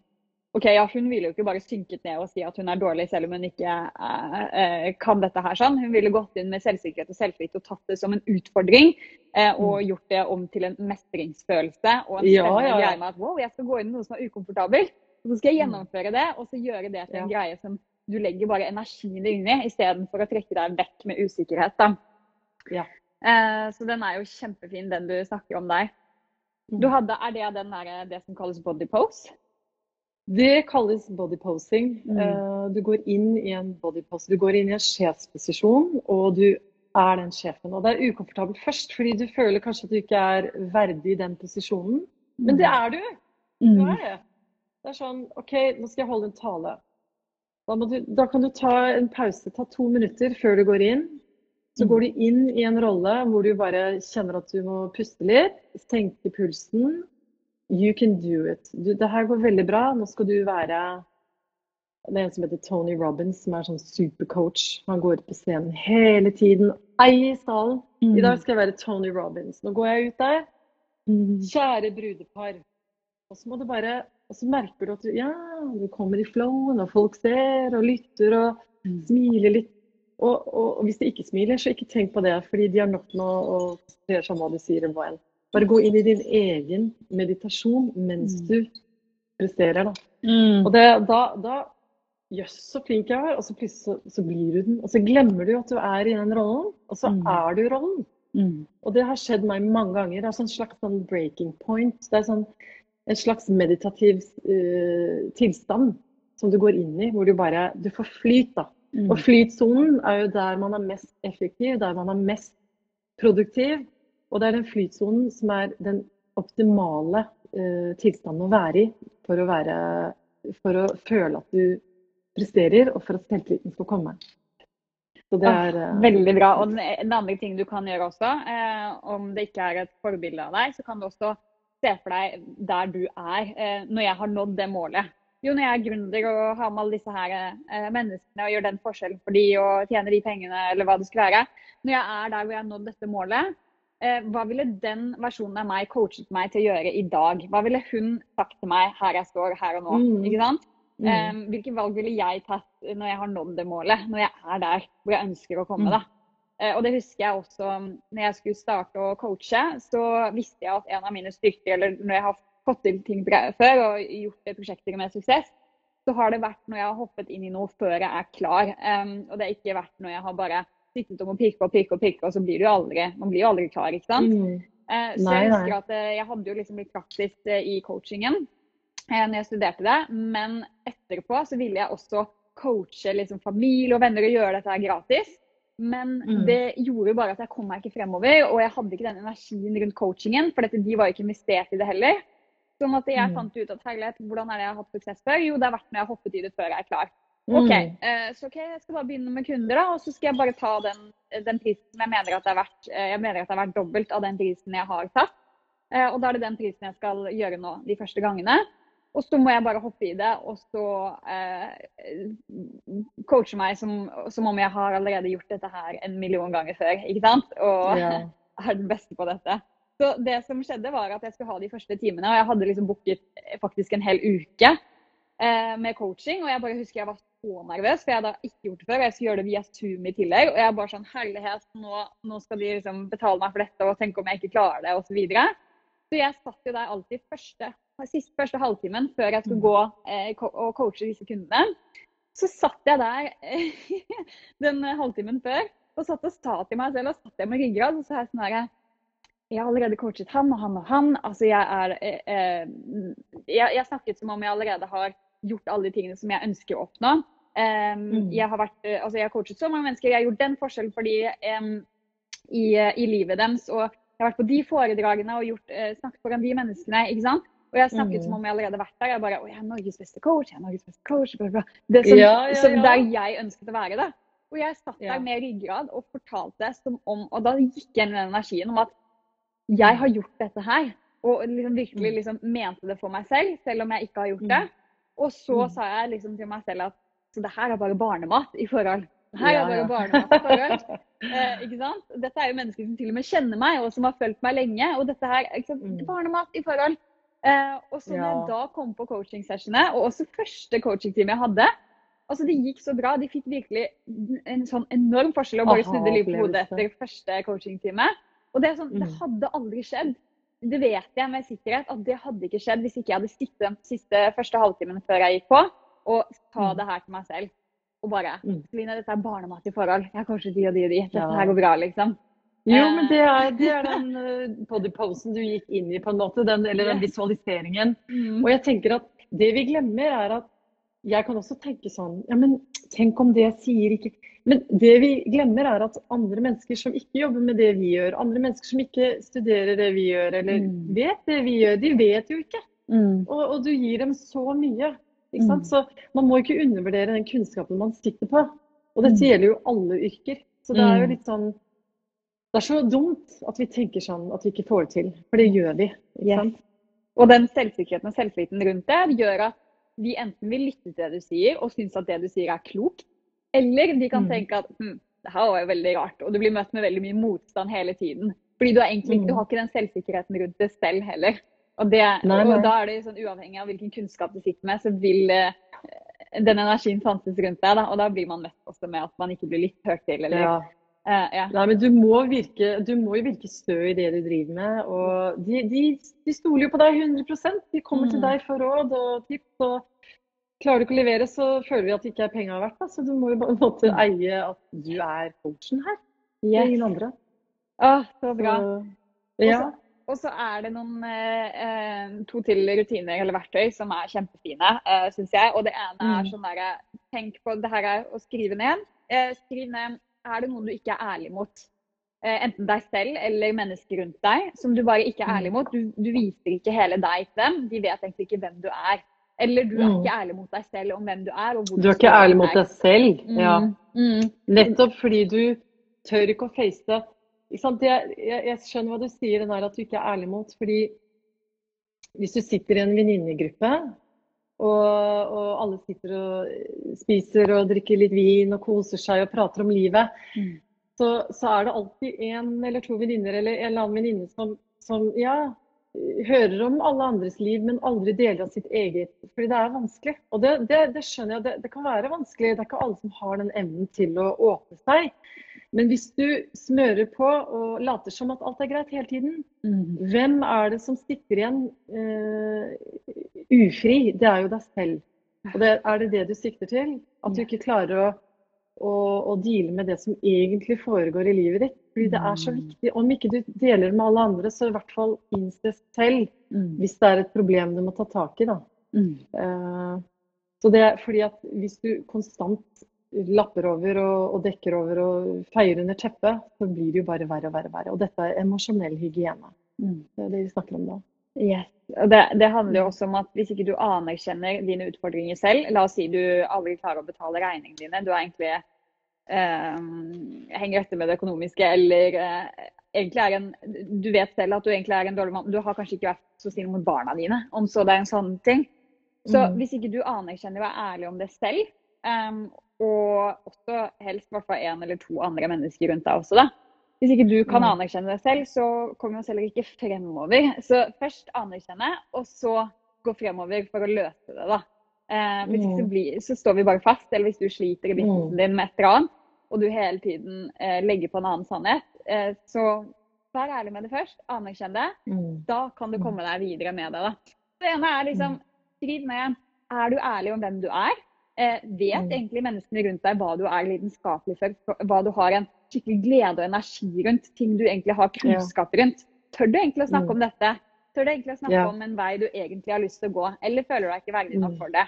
Speaker 1: Ok, ja, Hun ville jo ikke bare synket ned og si at hun er dårlig, selv om hun ikke eh, eh, kan dette her. sånn. Hun ville gått inn med selvsikkerhet og selvtillit og tatt det som en utfordring. Eh, og gjort det om til en mestringsfølelse og en
Speaker 2: Ja, ja,
Speaker 1: greie med at wow, jeg skal gå inn i noe som er ukomfortabelt. Og så skal jeg gjennomføre det, og så gjøre det til en
Speaker 2: Ja.
Speaker 1: greie som du legger bare energien din inn i, istedenfor å trekke deg vekk med usikkerhet. da.
Speaker 2: Ja.
Speaker 1: Eh, så den er jo kjempefin, den du snakker om der. Du
Speaker 2: Mm.
Speaker 1: hadde, Er det den der, det som kalles body pose?
Speaker 2: Det kalles body posing.
Speaker 1: Mm.
Speaker 2: Eh, Du går inn i en body pose. Du går inn i en sjefsposisjon, og du er den sjefen. Og det er ukomfortabelt først, fordi du føler kanskje at du ikke er verdig i den posisjonen. Men det er du. Du
Speaker 1: Mm.
Speaker 2: er det. Det er sånn OK, nå skal jeg holde en tale. Da, du, da kan du ta en pause, ta to minutter før du går inn. Så
Speaker 1: Mm.
Speaker 2: går du inn i en rolle hvor du bare kjenner at du må puste litt, senke pulsen. You can do it. Du, det her går veldig bra. Nå skal du være Det er en som heter Tony Robbins, som er sånn supercoach. Han går ut på scenen hele tiden. Ei i salen. I dag skal jeg være Tony Robbins. Nå går jeg ut der.
Speaker 1: Mm.
Speaker 2: Kjære brudepar. Og så må du bare Og så merker du at du, ja, du kommer i flowen, og folk ser og lytter og
Speaker 1: Mm.
Speaker 2: smiler litt. Og, og, og hvis de ikke smiler, så ikke tenk på det, fordi de har nok med å konsentrere seg om hva du sier. eller hva enn. Bare gå inn i din egen meditasjon mens
Speaker 1: Mm.
Speaker 2: du presterer. da.
Speaker 1: Mm.
Speaker 2: Og det, da, da Jøss, så flink jeg var. Og så plutselig så, så blir du den. Og så glemmer du at du er i den rollen, og så
Speaker 1: Mm.
Speaker 2: er du rollen.
Speaker 1: Mm.
Speaker 2: Og det har skjedd meg mange ganger. Det er sånn slags sånn breaking point. Det er sånn en slags meditativ uh, tilstand som du går inn i, hvor du bare Du får flyt, da.
Speaker 1: Mm.
Speaker 2: Og flytsonen er jo der man er mest effektiv, der man er mest produktiv. Og det er den flytsonen som er den optimale eh, tilstanden å være i for å, være, for å føle at du presterer, og for at selvtilliten skal komme. Så det er eh,
Speaker 1: Veldig bra. Og en annen ting du kan gjøre også, eh, om det ikke er et forbilde av deg, så kan du også se for deg der du er eh, når jeg har nådd det målet. Jo, når jeg er gründer og har med alle disse her eh, menneskene og gjør den forskjellen for de og tjener de pengene eller hva det skal være. Når jeg er der hvor jeg har nådd dette målet, hva ville den versjonen av meg coachet meg til å gjøre i dag? Hva ville hun sagt til meg her jeg står her og nå?
Speaker 2: Mm.
Speaker 1: Ikke sant?
Speaker 2: mm,
Speaker 1: hvilke valg ville jeg tatt når jeg har nådd det målet, når jeg er der hvor jeg ønsker å komme?
Speaker 2: Mm.
Speaker 1: da. Eh, og det husker jeg også når jeg skulle starte å coache, så visste jeg at en av mine styrker, eller når jeg har fått til ting før og gjort prosjekter med suksess, så har det vært når jeg har hoppet inn i noe før jeg er klar. Og det har ikke vært når jeg har bare sittet om å pirke og pirke og pirke, og så blir du aldri, man blir jo aldri klar, ikke sant?
Speaker 2: mm.
Speaker 1: Eh, så
Speaker 2: Nei,
Speaker 1: jeg
Speaker 2: nei.
Speaker 1: husker at eh, jeg hadde jo liksom litt praksis eh, i coachingen eh, når jeg studerte det, men etterpå så ville jeg også coache liksom familie og venner og gjøre dette her gratis. Men
Speaker 2: Mm.
Speaker 1: det gjorde jo bare at jeg kom meg ikke fremover, og jeg hadde ikke den energien rundt coachingen, for dette, de var jo ikke investert i det heller. Sånn at jeg
Speaker 2: Mm.
Speaker 1: fant ut at herlighet, hvordan er det jeg har hatt suksess før? Jo, det har vært når jeg har hoppet i det før jeg er klar.
Speaker 2: Mm.
Speaker 1: OK, eh, så okay, jeg skal bare begynne med kunder, da. Og så skal jeg bare ta den, den prisen jeg mener at det er verdt. Eh, Jeg mener at det er verdt dobbelt av den prisen jeg har tatt. Eh, Og da er det den prisen jeg skal gjøre nå de første gangene. Og så må jeg bare hoppe i det og så eh, coache meg som, som om jeg har allerede gjort dette her en million ganger før. ikke sant? Og
Speaker 2: yeah.
Speaker 1: er den beste på dette. Så det som skjedde var at jeg skulle ha de første timene, og jeg hadde liksom booket faktisk en hel uke eh, med coaching. Og jeg bare husker jeg var så nervøs, for jeg hadde ikke gjort det før. og Jeg skulle gjøre det via Zoom i tillegg. Og jeg bare sånn Herlighet, nå, nå skal de liksom betale meg for dette, og tenke om jeg ikke klarer det, osv. Så, videre. så jeg satt jo der alltid første, siste, første halvtimen før jeg skulle gå eh, og coache disse kundene. Så satt jeg der eh, den halvtimen før og satt og sa til meg selv, og satt jeg med ryggrad, og så er jeg sånn her jeg har allerede coachet han og han og han. Altså jeg, er, eh, eh, jeg, jeg snakket som om jeg allerede har gjort alle de tingene som jeg ønsker å oppnå. Um,
Speaker 2: Mm.
Speaker 1: jeg, har vært, eh, altså jeg har coachet så mange mennesker, jeg har gjort den forskjellen for de em, i, eh, i livet deres. Og jeg har vært på de foredragene og gjort, uh, snakket foran de menneskene. ikke sant? Og jeg snakket
Speaker 2: Mm.
Speaker 1: som om jeg allerede har vært der. Jeg bare, jeg er Norges beste coach, jeg er Norges beste coach. Bla, bla. Det som,
Speaker 2: Ja, ja,
Speaker 1: som der jeg ønsket å være. da. Og jeg satt
Speaker 2: Ja.
Speaker 1: der med ryggrad og fortalte som om Og da gikk jeg i den energien om at jeg har gjort dette her. Og liksom virkelig
Speaker 2: Mm.
Speaker 1: liksom mente det for meg selv, selv om jeg ikke har gjort det. Og så
Speaker 2: Mm.
Speaker 1: sa jeg liksom til meg selv at så det her er bare barnemat i forhold. Det her
Speaker 2: Ja,
Speaker 1: er bare
Speaker 2: ja.
Speaker 1: barnemat i forhold. Eh, ikke sant? Dette er jo mennesker som til og med kjenner meg, og som har fulgt meg lenge. Og dette her ikke sant?
Speaker 2: Mm.
Speaker 1: barnemat i forhold. Eh, og så når
Speaker 2: Ja.
Speaker 1: jeg da kom på coaching-sessionene, og også første coaching-time jeg hadde altså Det gikk så bra. De fikk virkelig en sånn enorm forskjell og bare snudde livet på hodet etter første coaching-time. Og det er sånn, det
Speaker 2: Mm.
Speaker 1: hadde aldri skjedd. Det vet jeg med sikkerhet at det hadde ikke skjedd hvis ikke jeg hadde sittet den siste første halvtimen før jeg gikk på, og sa
Speaker 2: Mm.
Speaker 1: det her til meg selv. Og bare
Speaker 2: Mm.
Speaker 1: Celine, dette er barnemat i forhold. Jeg har kanskje de og de og de. Dette her går bra, liksom.
Speaker 2: Jo, men det er, det er den uh, bodyposen du gikk inn i, på en måte. Den, eller den visualiseringen.
Speaker 1: Mm.
Speaker 2: Og jeg tenker at det vi glemmer, er at jeg kan også tenke sånn Ja, men tenk om det jeg sier ikke Men det vi glemmer, er at andre mennesker som ikke jobber med det vi gjør, andre mennesker som ikke studerer det vi gjør, eller
Speaker 1: Mm.
Speaker 2: vet det vi gjør, de vet jo ikke.
Speaker 1: Mm.
Speaker 2: Og, og du gir dem så mye. Ikke
Speaker 1: Mm.
Speaker 2: sant? Så man må ikke undervurdere den kunnskapen man sitter på. Og dette
Speaker 1: Mm.
Speaker 2: gjelder jo alle yrker. Så det er jo
Speaker 1: Mm.
Speaker 2: litt sånn Det er så dumt at vi tenker sånn at vi ikke får det til. For det gjør vi. Ikke
Speaker 1: Yes.
Speaker 2: sant?
Speaker 1: Og den selvsikkerheten og selvtilliten rundt det gjør at vi enten vil lytte til det du sier og synes at det du sier er klokt, eller de kan
Speaker 2: Mm.
Speaker 1: tenke at hm, det her var jo veldig rart, og du blir møtt med veldig mye motstand hele tiden. Fordi du, egentlig,
Speaker 2: Mm.
Speaker 1: du har ikke den selvsikkerheten rundt det selv heller. Og, det,
Speaker 2: Nei, nei.
Speaker 1: og da er det sånn uavhengig av hvilken kunnskap du sitter med, så vil eh, den energien fantes rundt deg. Da, og da blir man møtt også med at man ikke blir litt hørt til. Eller,
Speaker 2: Ja.
Speaker 1: Uh, ja.
Speaker 2: Nei, men du må, virke, du må jo virke stø i det du driver med. Og de, de, de stoler jo på deg 100% De kommer til
Speaker 1: Mm.
Speaker 2: deg for råd og tips. og Klarer du ikke å levere, så føler vi at det ikke er penga verdt. Da. Så du må jo på en måte eie at du er coachen her. Det er
Speaker 1: Yes.
Speaker 2: ingen andre.
Speaker 1: Ah, så bra.
Speaker 2: Så, ja.
Speaker 1: Og så er det noen eh, eh, to til rutiner eller verktøy som er kjempefine, eh, syns jeg. Og det ene er
Speaker 2: Mm.
Speaker 1: sånn derre Tenk på det her er å skrive ned. Eh, skriv ned er det noen du ikke er ærlig mot. Eh, enten deg selv eller mennesker rundt deg som du bare ikke er ærlig mot. Du, du viser ikke hele deg til dem. De vet egentlig ikke hvem du er. Eller du er
Speaker 2: Mm.
Speaker 1: ikke ærlig mot deg selv om hvem du er. Og hvor
Speaker 2: Du er ikke ærlig mot deg selv.
Speaker 1: Mm,
Speaker 2: Ja.
Speaker 1: Mm.
Speaker 2: Nettopp fordi du tør ikke å face det. Det, jeg, jeg skjønner hva du sier, den der at du ikke er ærlig mot. Fordi hvis du sitter i en venninnegruppe, og, og alle sitter og spiser og drikker litt vin og koser seg og prater om livet,
Speaker 1: Mm.
Speaker 2: så, så er det alltid en eller to venninner eller en eller annen venninne som, som ja, hører om alle andres liv, men aldri deler av sitt eget. Fordi det er vanskelig. Og det, det, det skjønner jeg, det, det kan være vanskelig. Det er ikke alle som har den evnen til å åpne seg. Men hvis du smører på og later som at alt er greit hele tiden,
Speaker 1: Mm.
Speaker 2: hvem er det som sitter igjen uh, ufri? Det er jo deg selv. Og det, er det det du sikter til? At du ikke klarer å, å, å deale med det som egentlig foregår i livet ditt? Fordi det er så
Speaker 1: Mm.
Speaker 2: viktig. Om ikke du deler med alle andre, så i hvert fall innse selv
Speaker 1: Mm.
Speaker 2: hvis det er et problem du må ta tak i. da.
Speaker 1: Mm.
Speaker 2: Uh, så det er fordi at hvis du konstant lapper over og, og dekker over og feier under teppet, så blir det jo bare verre og verre. og verre. Og dette er emosjonell hygiene.
Speaker 1: Mm.
Speaker 2: Det er det vi snakker om da.
Speaker 1: Yes. Og det, det handler jo også om at hvis ikke du anerkjenner dine utfordringer selv, la oss si du aldri klarer å betale regningene dine, du er egentlig eh, henger etter med det økonomiske, eller eh, egentlig er en Du vet selv at du egentlig er en dårlig mann. Du har kanskje ikke vært så snill mot barna dine, om så det er en sånn ting. Så
Speaker 2: Mm.
Speaker 1: hvis ikke du anerkjenner og er ærlig om det selv, em, og også helst hvert én eller to andre mennesker rundt deg også, da. Hvis ikke du kan
Speaker 2: Mm.
Speaker 1: anerkjenne deg selv, så kommer vi oss heller ikke fremover. Så først anerkjenne, og så gå fremover for å løse det, da. Eh, hvis ikke så,
Speaker 2: Mm.
Speaker 1: blir, så står vi bare fast. Eller hvis du sliter i businessen
Speaker 2: Mm.
Speaker 1: din med et eller annet, og du hele tiden eh, legger på en annen sannhet, eh, så vær ærlig med det først. Anerkjenn det. Da kan du komme deg videre med det. da. Det ene er liksom Skriv ned. Er du ærlig om hvem du er? Eh, vet egentlig menneskene rundt deg hva du er lidenskapelig for- Hva du har en skikkelig glede og energi rundt? Ting du egentlig har kunnskap rundt? Tør du egentlig å snakke
Speaker 2: Mm.
Speaker 1: om dette? Tør du egentlig å snakke
Speaker 2: Ja.
Speaker 1: om en vei du egentlig har lyst til å gå? Eller føler du deg ikke verdig nok
Speaker 2: Mm.
Speaker 1: for det?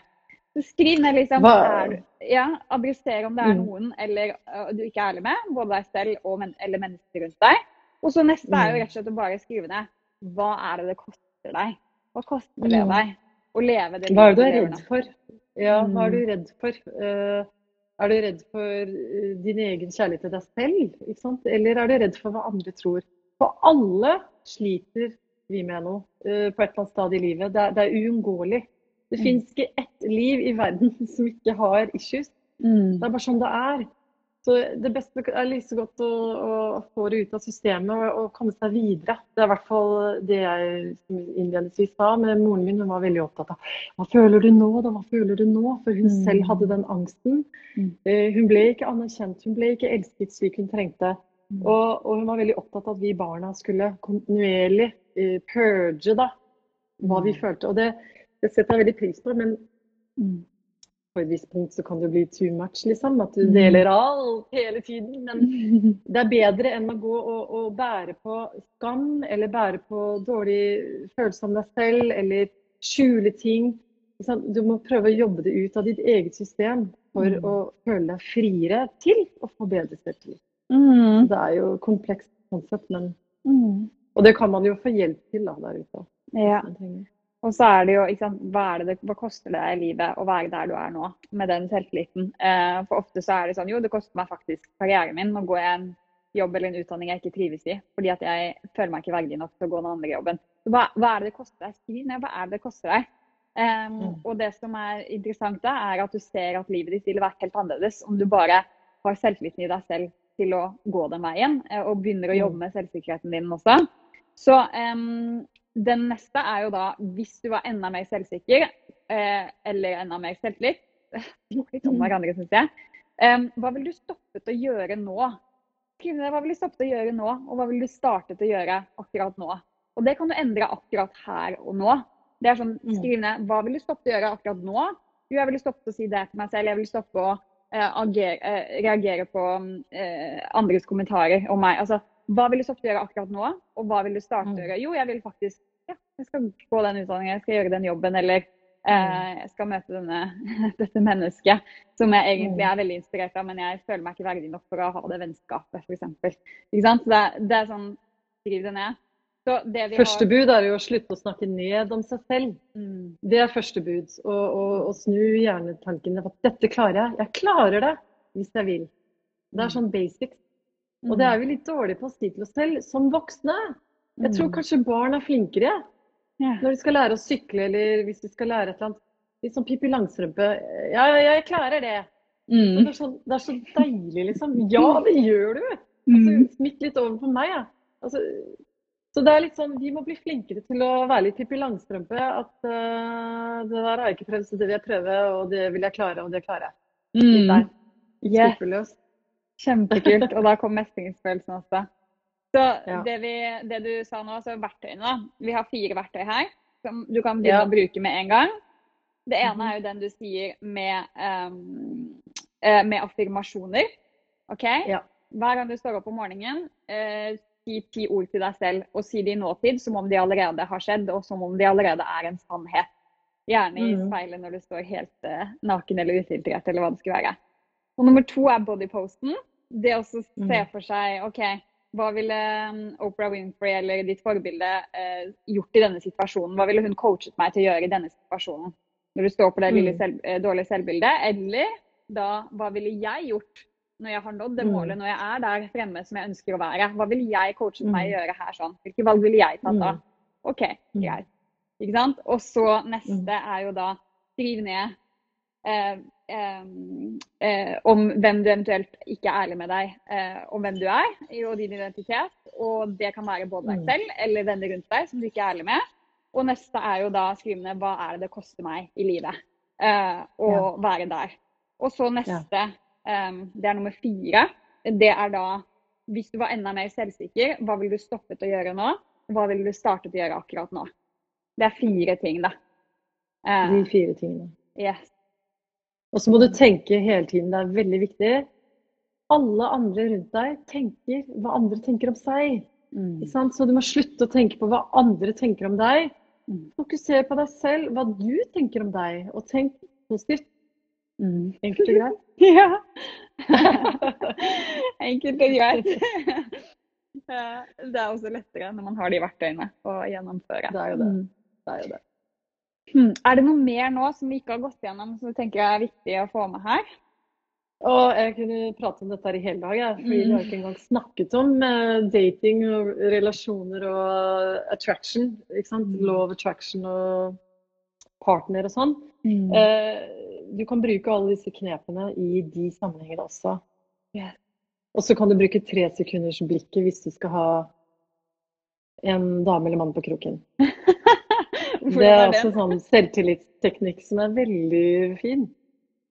Speaker 1: Så skriv ned liksom
Speaker 2: Hva-
Speaker 1: er du, ja, Adresser om det er
Speaker 2: Mm.
Speaker 1: noen eller uh, du ikke er ærlig med, både deg selv og men, eller mennesker rundt deg. Og så neste er jo
Speaker 2: Mm.
Speaker 1: rett og slett å bare skrive ned hva er det det koster deg? Hva koster det deg å leve det
Speaker 2: det du
Speaker 1: livet
Speaker 2: er redd for? Ja, hva er du redd for? Eh, er du redd for eh, din egen kjærlighet til deg selv? Eller er du redd for hva andre tror? For alle sliter vi med noe eh, på et eller annet stad i livet. Det er, det er uunngåelig. Det
Speaker 1: Mm.
Speaker 2: finnes ikke ett liv i verden som ikke har issues.
Speaker 1: Mm.
Speaker 2: Det er bare sånn det er. Så det beste er like så godt å, å få det ut av systemet og, og komme seg videre. Det er i hvert fall det jeg som innledningsvis sa. Men moren min var veldig opptatt av hva føler du nå, da? Hva føler du nå? For hun
Speaker 1: Mm.
Speaker 2: selv hadde den angsten.
Speaker 1: Mm.
Speaker 2: Eh, Hun ble ikke anerkjent, hun ble ikke elsket slik hun trengte.
Speaker 1: Mm.
Speaker 2: Og, og hun var veldig opptatt av at vi barna skulle kontinuerlig eh, purge da, hva vi
Speaker 1: Mm.
Speaker 2: følte. Og det, det setter jeg veldig pris på. men
Speaker 1: Mm.
Speaker 2: På et visst punkt så kan det bli too much, liksom. At du
Speaker 1: Mm.
Speaker 2: deler alt hele tiden. Men det er bedre enn å gå og, og bære på skam, eller bære på dårlig følelse om deg selv, eller skjule ting. Du må prøve å jobbe det ut av ditt eget system for
Speaker 1: Mm.
Speaker 2: å føle deg friere til å få bedre selvtillit.
Speaker 1: Mm.
Speaker 2: Det er jo komplekst konsept, men
Speaker 1: Mm.
Speaker 2: Og det kan man jo få hjelp til da, der ute.
Speaker 1: Ja. Og så er det jo, sant, hva, det, hva koster det deg i livet å være der du er nå, med den selvtilliten? Eh, for ofte så er det sånn, jo det koster meg faktisk karrieren min. Nå går jeg en jobb eller en utdanning jeg ikke trives i, fordi at jeg føler meg ikke verdig nok til å gå den andre jobben. Så hva, hva er det det koster deg? Skriv ned hva er det det koster deg. Um,
Speaker 2: Mm.
Speaker 1: Og det som er interessant da, er at du ser at livet ditt ville vært helt annerledes om du bare har selvtilliten i deg selv til å gå den veien, eh, og begynner å jobbe
Speaker 2: Mm.
Speaker 1: med selvsikkerheten din også. Så em, den neste er jo da, hvis du var enda mer selvsikker, eh, eller enda mer selvtillit litt om hverandre, syns jeg. Um, hva ville du stoppet å gjøre nå? Skriv ned hva vil du stoppet å gjøre nå, og hva vil du startet å gjøre akkurat nå? Og det kan du endre akkurat her og nå. Det er sånn,
Speaker 2: Mm.
Speaker 1: Skriv ned hva vil du stoppe å gjøre akkurat nå? Jo, jeg ville stoppet å si det til meg selv. Jeg ville stoppe å eh, agere, eh, reagere på eh, andres kommentarer om meg. Altså, hva vil du stoppe å gjøre akkurat nå, og hva vil du starte å
Speaker 2: Mm.
Speaker 1: gjøre? Jo, jeg vil faktisk ja, jeg skal gå den utdanningen, jeg skal gjøre den jobben, eller eh, jeg skal møte denne, dette mennesket som jeg egentlig
Speaker 2: Mm.
Speaker 1: er veldig inspirert av, men jeg føler meg ikke verdig nok for å ha det vennskapet, f.eks. Ikke sant? Det, det er sånn Skriv det ned. Så det vi
Speaker 2: Første
Speaker 1: har
Speaker 2: bud er jo å slutte å snakke ned om seg selv.
Speaker 1: mm,
Speaker 2: Det er første bud. Og snu hjernetankene på at dette klarer jeg. Jeg klarer det hvis jeg vil. Det er sånn basics. Og det er vi litt dårlige på å si til oss selv som voksne. Jeg tror
Speaker 1: Mm.
Speaker 2: kanskje barn er flinkere
Speaker 1: Ja.
Speaker 2: når de skal lære å sykle, eller hvis de skal lære et eller annet. Litt sånn Pippi Langstrømpe. Ja, jeg klarer det.
Speaker 1: Mm.
Speaker 2: Det, er så, det er så deilig, liksom. Ja, det gjør du! Altså,
Speaker 1: Mm.
Speaker 2: Smitt litt over på meg, jeg. Altså, så det er litt sånn, Vi må bli flinkere til å være litt Pippi Langstrømpe. At uh, det der har jeg ikke prøvd, så det vil jeg prøve, og det vil jeg klare, og det klarer jeg. Litt
Speaker 1: Mm.
Speaker 2: der.
Speaker 1: Yes.
Speaker 2: Skruppelløst.
Speaker 1: Kjempekult. Og da kom mestringsfølelsen også. Så
Speaker 2: Ja.
Speaker 1: det, vi, det du sa nå, altså verktøyene. Vi har fire verktøy her som du kan begynne
Speaker 2: Ja.
Speaker 1: å bruke med en gang. Det ene
Speaker 2: Mhm.
Speaker 1: er jo den du sier med, eh, med affirmasjoner. OK?
Speaker 2: Ja.
Speaker 1: Hver gang du står opp om morgenen, uh, si ti ord til deg selv, og si det i nåtid som om de allerede har skjedd, og som om de allerede er en sannhet. Gjerne i
Speaker 2: Mhm.
Speaker 1: speilet når du står helt uh, naken eller ufiltrert, eller hva det skulle være. Og nummer to er bodyposten. Det å se
Speaker 2: Mhm.
Speaker 1: for seg OK, hva ville um, Oprah Winfrey eller ditt forbilde eh, gjort i denne situasjonen? Hva ville hun coachet meg til å gjøre i denne situasjonen? Når du står på det lille
Speaker 2: Mm.
Speaker 1: selv, eh, dårlige selvbildet. Eller da, hva ville jeg gjort når jeg har nådd det
Speaker 2: Mm.
Speaker 1: målet, når jeg er der fremme som jeg ønsker å være? Hva ville jeg coachet meg
Speaker 2: Mm.
Speaker 1: å gjøre her sånn? Hvilke valg ville jeg tatt da?
Speaker 2: Mm.
Speaker 1: OK,
Speaker 2: Mm.
Speaker 1: greit. Ikke sant? Og så neste
Speaker 2: Mm.
Speaker 1: er jo da skriv ned eh, eh, eh, om hvem du eventuelt ikke er ærlig med deg eh, om hvem du er, og din identitet. Og det kan være både deg
Speaker 2: Mm.
Speaker 1: selv eller venner rundt deg som du ikke er ærlig med. Og neste er jo da skrivende ned hva er det det koster meg i livet eh, å
Speaker 2: Ja.
Speaker 1: være der. Og så neste, eh, det er nummer fire. Det er da hvis du var enda mer selvsikker, hva ville du stoppet å gjøre nå? Hva ville du startet å gjøre akkurat nå? Det er fire ting, da. Eh,
Speaker 2: De fire tingene.
Speaker 1: yes.
Speaker 2: Og så må du tenke hele tiden, det er veldig viktig. Alle andre rundt deg tenker hva andre tenker om seg.
Speaker 1: Mm.
Speaker 2: Så du må slutte å tenke på hva andre tenker om deg.
Speaker 1: Mm.
Speaker 2: Fokuser på deg selv, hva du tenker om deg. Og tenk positivt.
Speaker 1: Mm.
Speaker 2: Enkelt og greit.
Speaker 1: Ja. Enkelt og greit. Det er også lettere når man har de verktøyene å gjennomføre.
Speaker 2: Det er jo det.
Speaker 1: Mm.
Speaker 2: Det er jo det.
Speaker 1: Hmm. Er det noe mer nå som vi ikke har gått gjennom som du tenker er viktig å få med her?
Speaker 2: Og jeg kunne prate om dette her i hele dag, jeg, fordi vi har ikke engang snakket om eh, dating og relasjoner og attraction.
Speaker 1: Mm.
Speaker 2: Law of attraction og partner og sånn.
Speaker 1: Mm.
Speaker 2: Du kan bruke alle disse knepene i de sammenhengene også.
Speaker 1: Yes.
Speaker 2: Og så kan du bruke tre sekunders blikket hvis du skal ha en dame eller mann på kroken. Det er også en sånn selvtillitsteknikk som er veldig fin.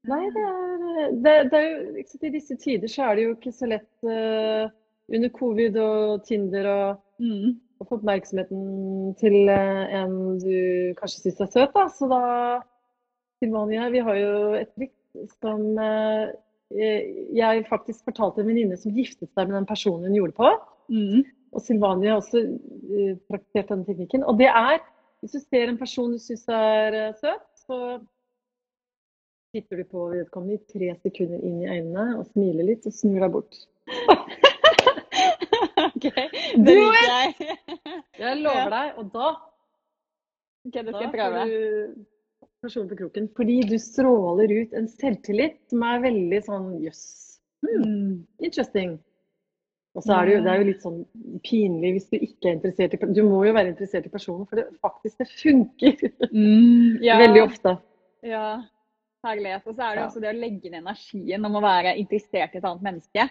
Speaker 2: Nei, det er, det, det er jo liksom, I disse tider så er det jo ikke så lett uh, under covid og Tinder og
Speaker 1: Mm.
Speaker 2: å få oppmerksomheten til uh, en du kanskje syns er søt. Da. Så da, Silvania, vi har jo et triks som uh, jeg faktisk fortalte en venninne som giftet seg med den personen hun gjorde på.
Speaker 1: Mm.
Speaker 2: Og Silvania har også uh, praktisert denne teknikken. Og det er hvis du ser en person du syns er eh, søt, så titter du på vedkommende i tre sekunder inn i øynene og smiler litt og snur deg bort.
Speaker 1: OK, det liker jeg.
Speaker 2: Jeg lover deg, og da,
Speaker 1: Ok, det skal jeg
Speaker 2: får
Speaker 1: prøve.
Speaker 2: du personen på kroken. Fordi du stråler ut en selvtillit som er veldig sånn jøss. Hmm,
Speaker 1: Mm.
Speaker 2: interesting. Og så er det, jo, det er jo litt sånn pinlig hvis du ikke er interessert i Du må jo være interessert i personen, for det faktisk det funker
Speaker 1: Mm, ja.
Speaker 2: veldig ofte.
Speaker 1: Ja, herlighet. Og så er det jo også det å legge inn energien om å være interessert i et annet menneske.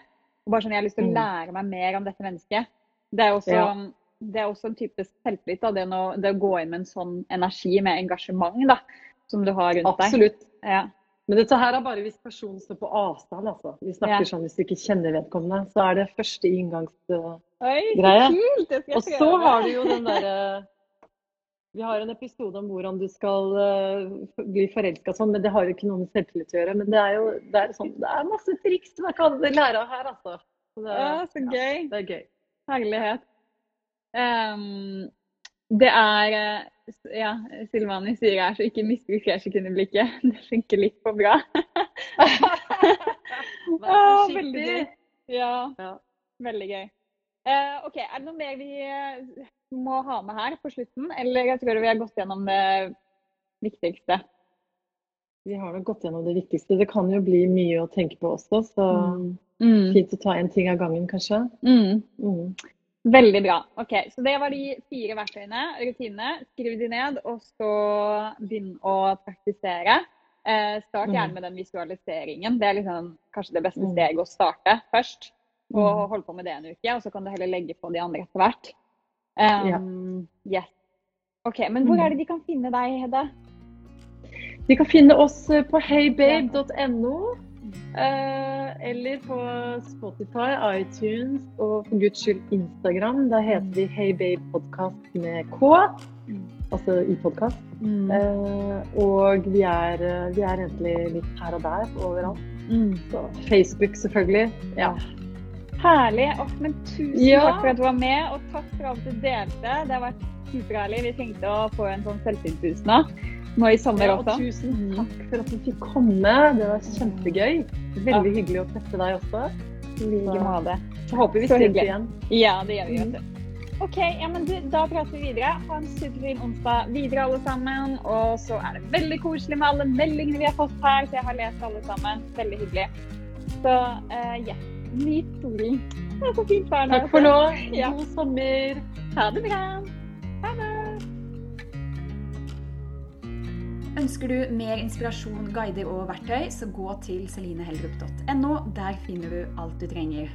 Speaker 1: Og bare sånn, Jeg har lyst til å
Speaker 2: Mm.
Speaker 1: lære meg mer om dette mennesket. Det er også,
Speaker 2: Ja.
Speaker 1: det er også en type selvtillit. Det, det å gå inn med en sånn energi, med engasjement, da, som du har rundt deg.
Speaker 2: Absolutt.
Speaker 1: Ja.
Speaker 2: Men dette her er bare hvis personen står på avstand, altså. Vi snakker
Speaker 1: Ja.
Speaker 2: sånn hvis du ikke kjenner vedkommende. Så er det første inngangsgreie. uh, Og så har du jo den derre Vi har en episode om hvordan du skal uh, bli forelska sånn, men det har jo ikke noe med selvtillit å gjøre. Men det er jo det er sånn, det er masse triks man kan lære av her, altså. Så det,
Speaker 1: Ja, så gøy.
Speaker 2: det er gøy.
Speaker 1: Herlighet. Um, det er eh, Ja, Silvani sier her, så ikke misbruk tresekundeblikket. Det funker litt for bra.
Speaker 2: Vær
Speaker 1: Ah,
Speaker 2: forsiktig.
Speaker 1: veldig. Ja,
Speaker 2: Ja.
Speaker 1: veldig gøy. Eh, OK, er det noe mer vi eh, må ha med her på slutten? Eller jeg tror vi har gått gjennom det viktigste.
Speaker 2: Vi har nok gått gjennom det viktigste. Det kan jo bli mye å tenke på også, så
Speaker 1: Mm.
Speaker 2: fint å ta en ting av gangen, kanskje.
Speaker 1: Mm.
Speaker 2: Mm.
Speaker 1: Veldig bra. Ok, Så det var de fire verktøyene, rutinene. Skriv de ned, og så begynn å praktisere. Eh, start
Speaker 2: Mm.
Speaker 1: gjerne med den visualiseringen. Det er liksom kanskje det beste
Speaker 2: Mm.
Speaker 1: steget å starte først. Og
Speaker 2: Mm.
Speaker 1: holde på med det en uke, og så kan du heller legge på de andre etter hvert. Um, Yes. Ok, Men hvor er det de kan finne deg, Hedde?
Speaker 2: De kan finne oss på heybabe.no. Eh, eller på Spotify, iTunes og for guds skyld Instagram. Da heter vi heybabepodkast med K, altså i podkast. Eh, og vi er, vi er egentlig litt her og der overalt.
Speaker 1: Mm.
Speaker 2: Så Facebook selvfølgelig. Ja.
Speaker 1: Herlig. Åh, men tusen
Speaker 2: Ja.
Speaker 1: takk for at du var med, og takk for alt du delte. Det har vært superherlig. Vi tenkte å få en sånn selvtillitsboost nå. I sommer
Speaker 2: Ja, og
Speaker 1: også.
Speaker 2: tusen
Speaker 1: Mm.
Speaker 2: takk for at du fikk komme. Det var kjempegøy. Veldig hyggelig å treffe deg også.
Speaker 1: I like måte.
Speaker 2: Så håper vi ses igjen.
Speaker 1: Ja, det gjør vi. vet du. OK, ja, men du, da prater vi videre. Ha en superfin onsdag videre, alle sammen. Og så er det veldig koselig med alle meldingene vi har fått her, så jeg har lest alle sammen. Veldig hyggelig. Så uh, yeah. nyt solen. Det er så fint vær nå.
Speaker 2: Takk for nå.
Speaker 1: Ja.
Speaker 2: God sommer.
Speaker 1: Ha det bra.
Speaker 4: Ønsker du mer inspirasjon, guider og verktøy, så gå til selineheldrup.no. Der finner du alt du trenger.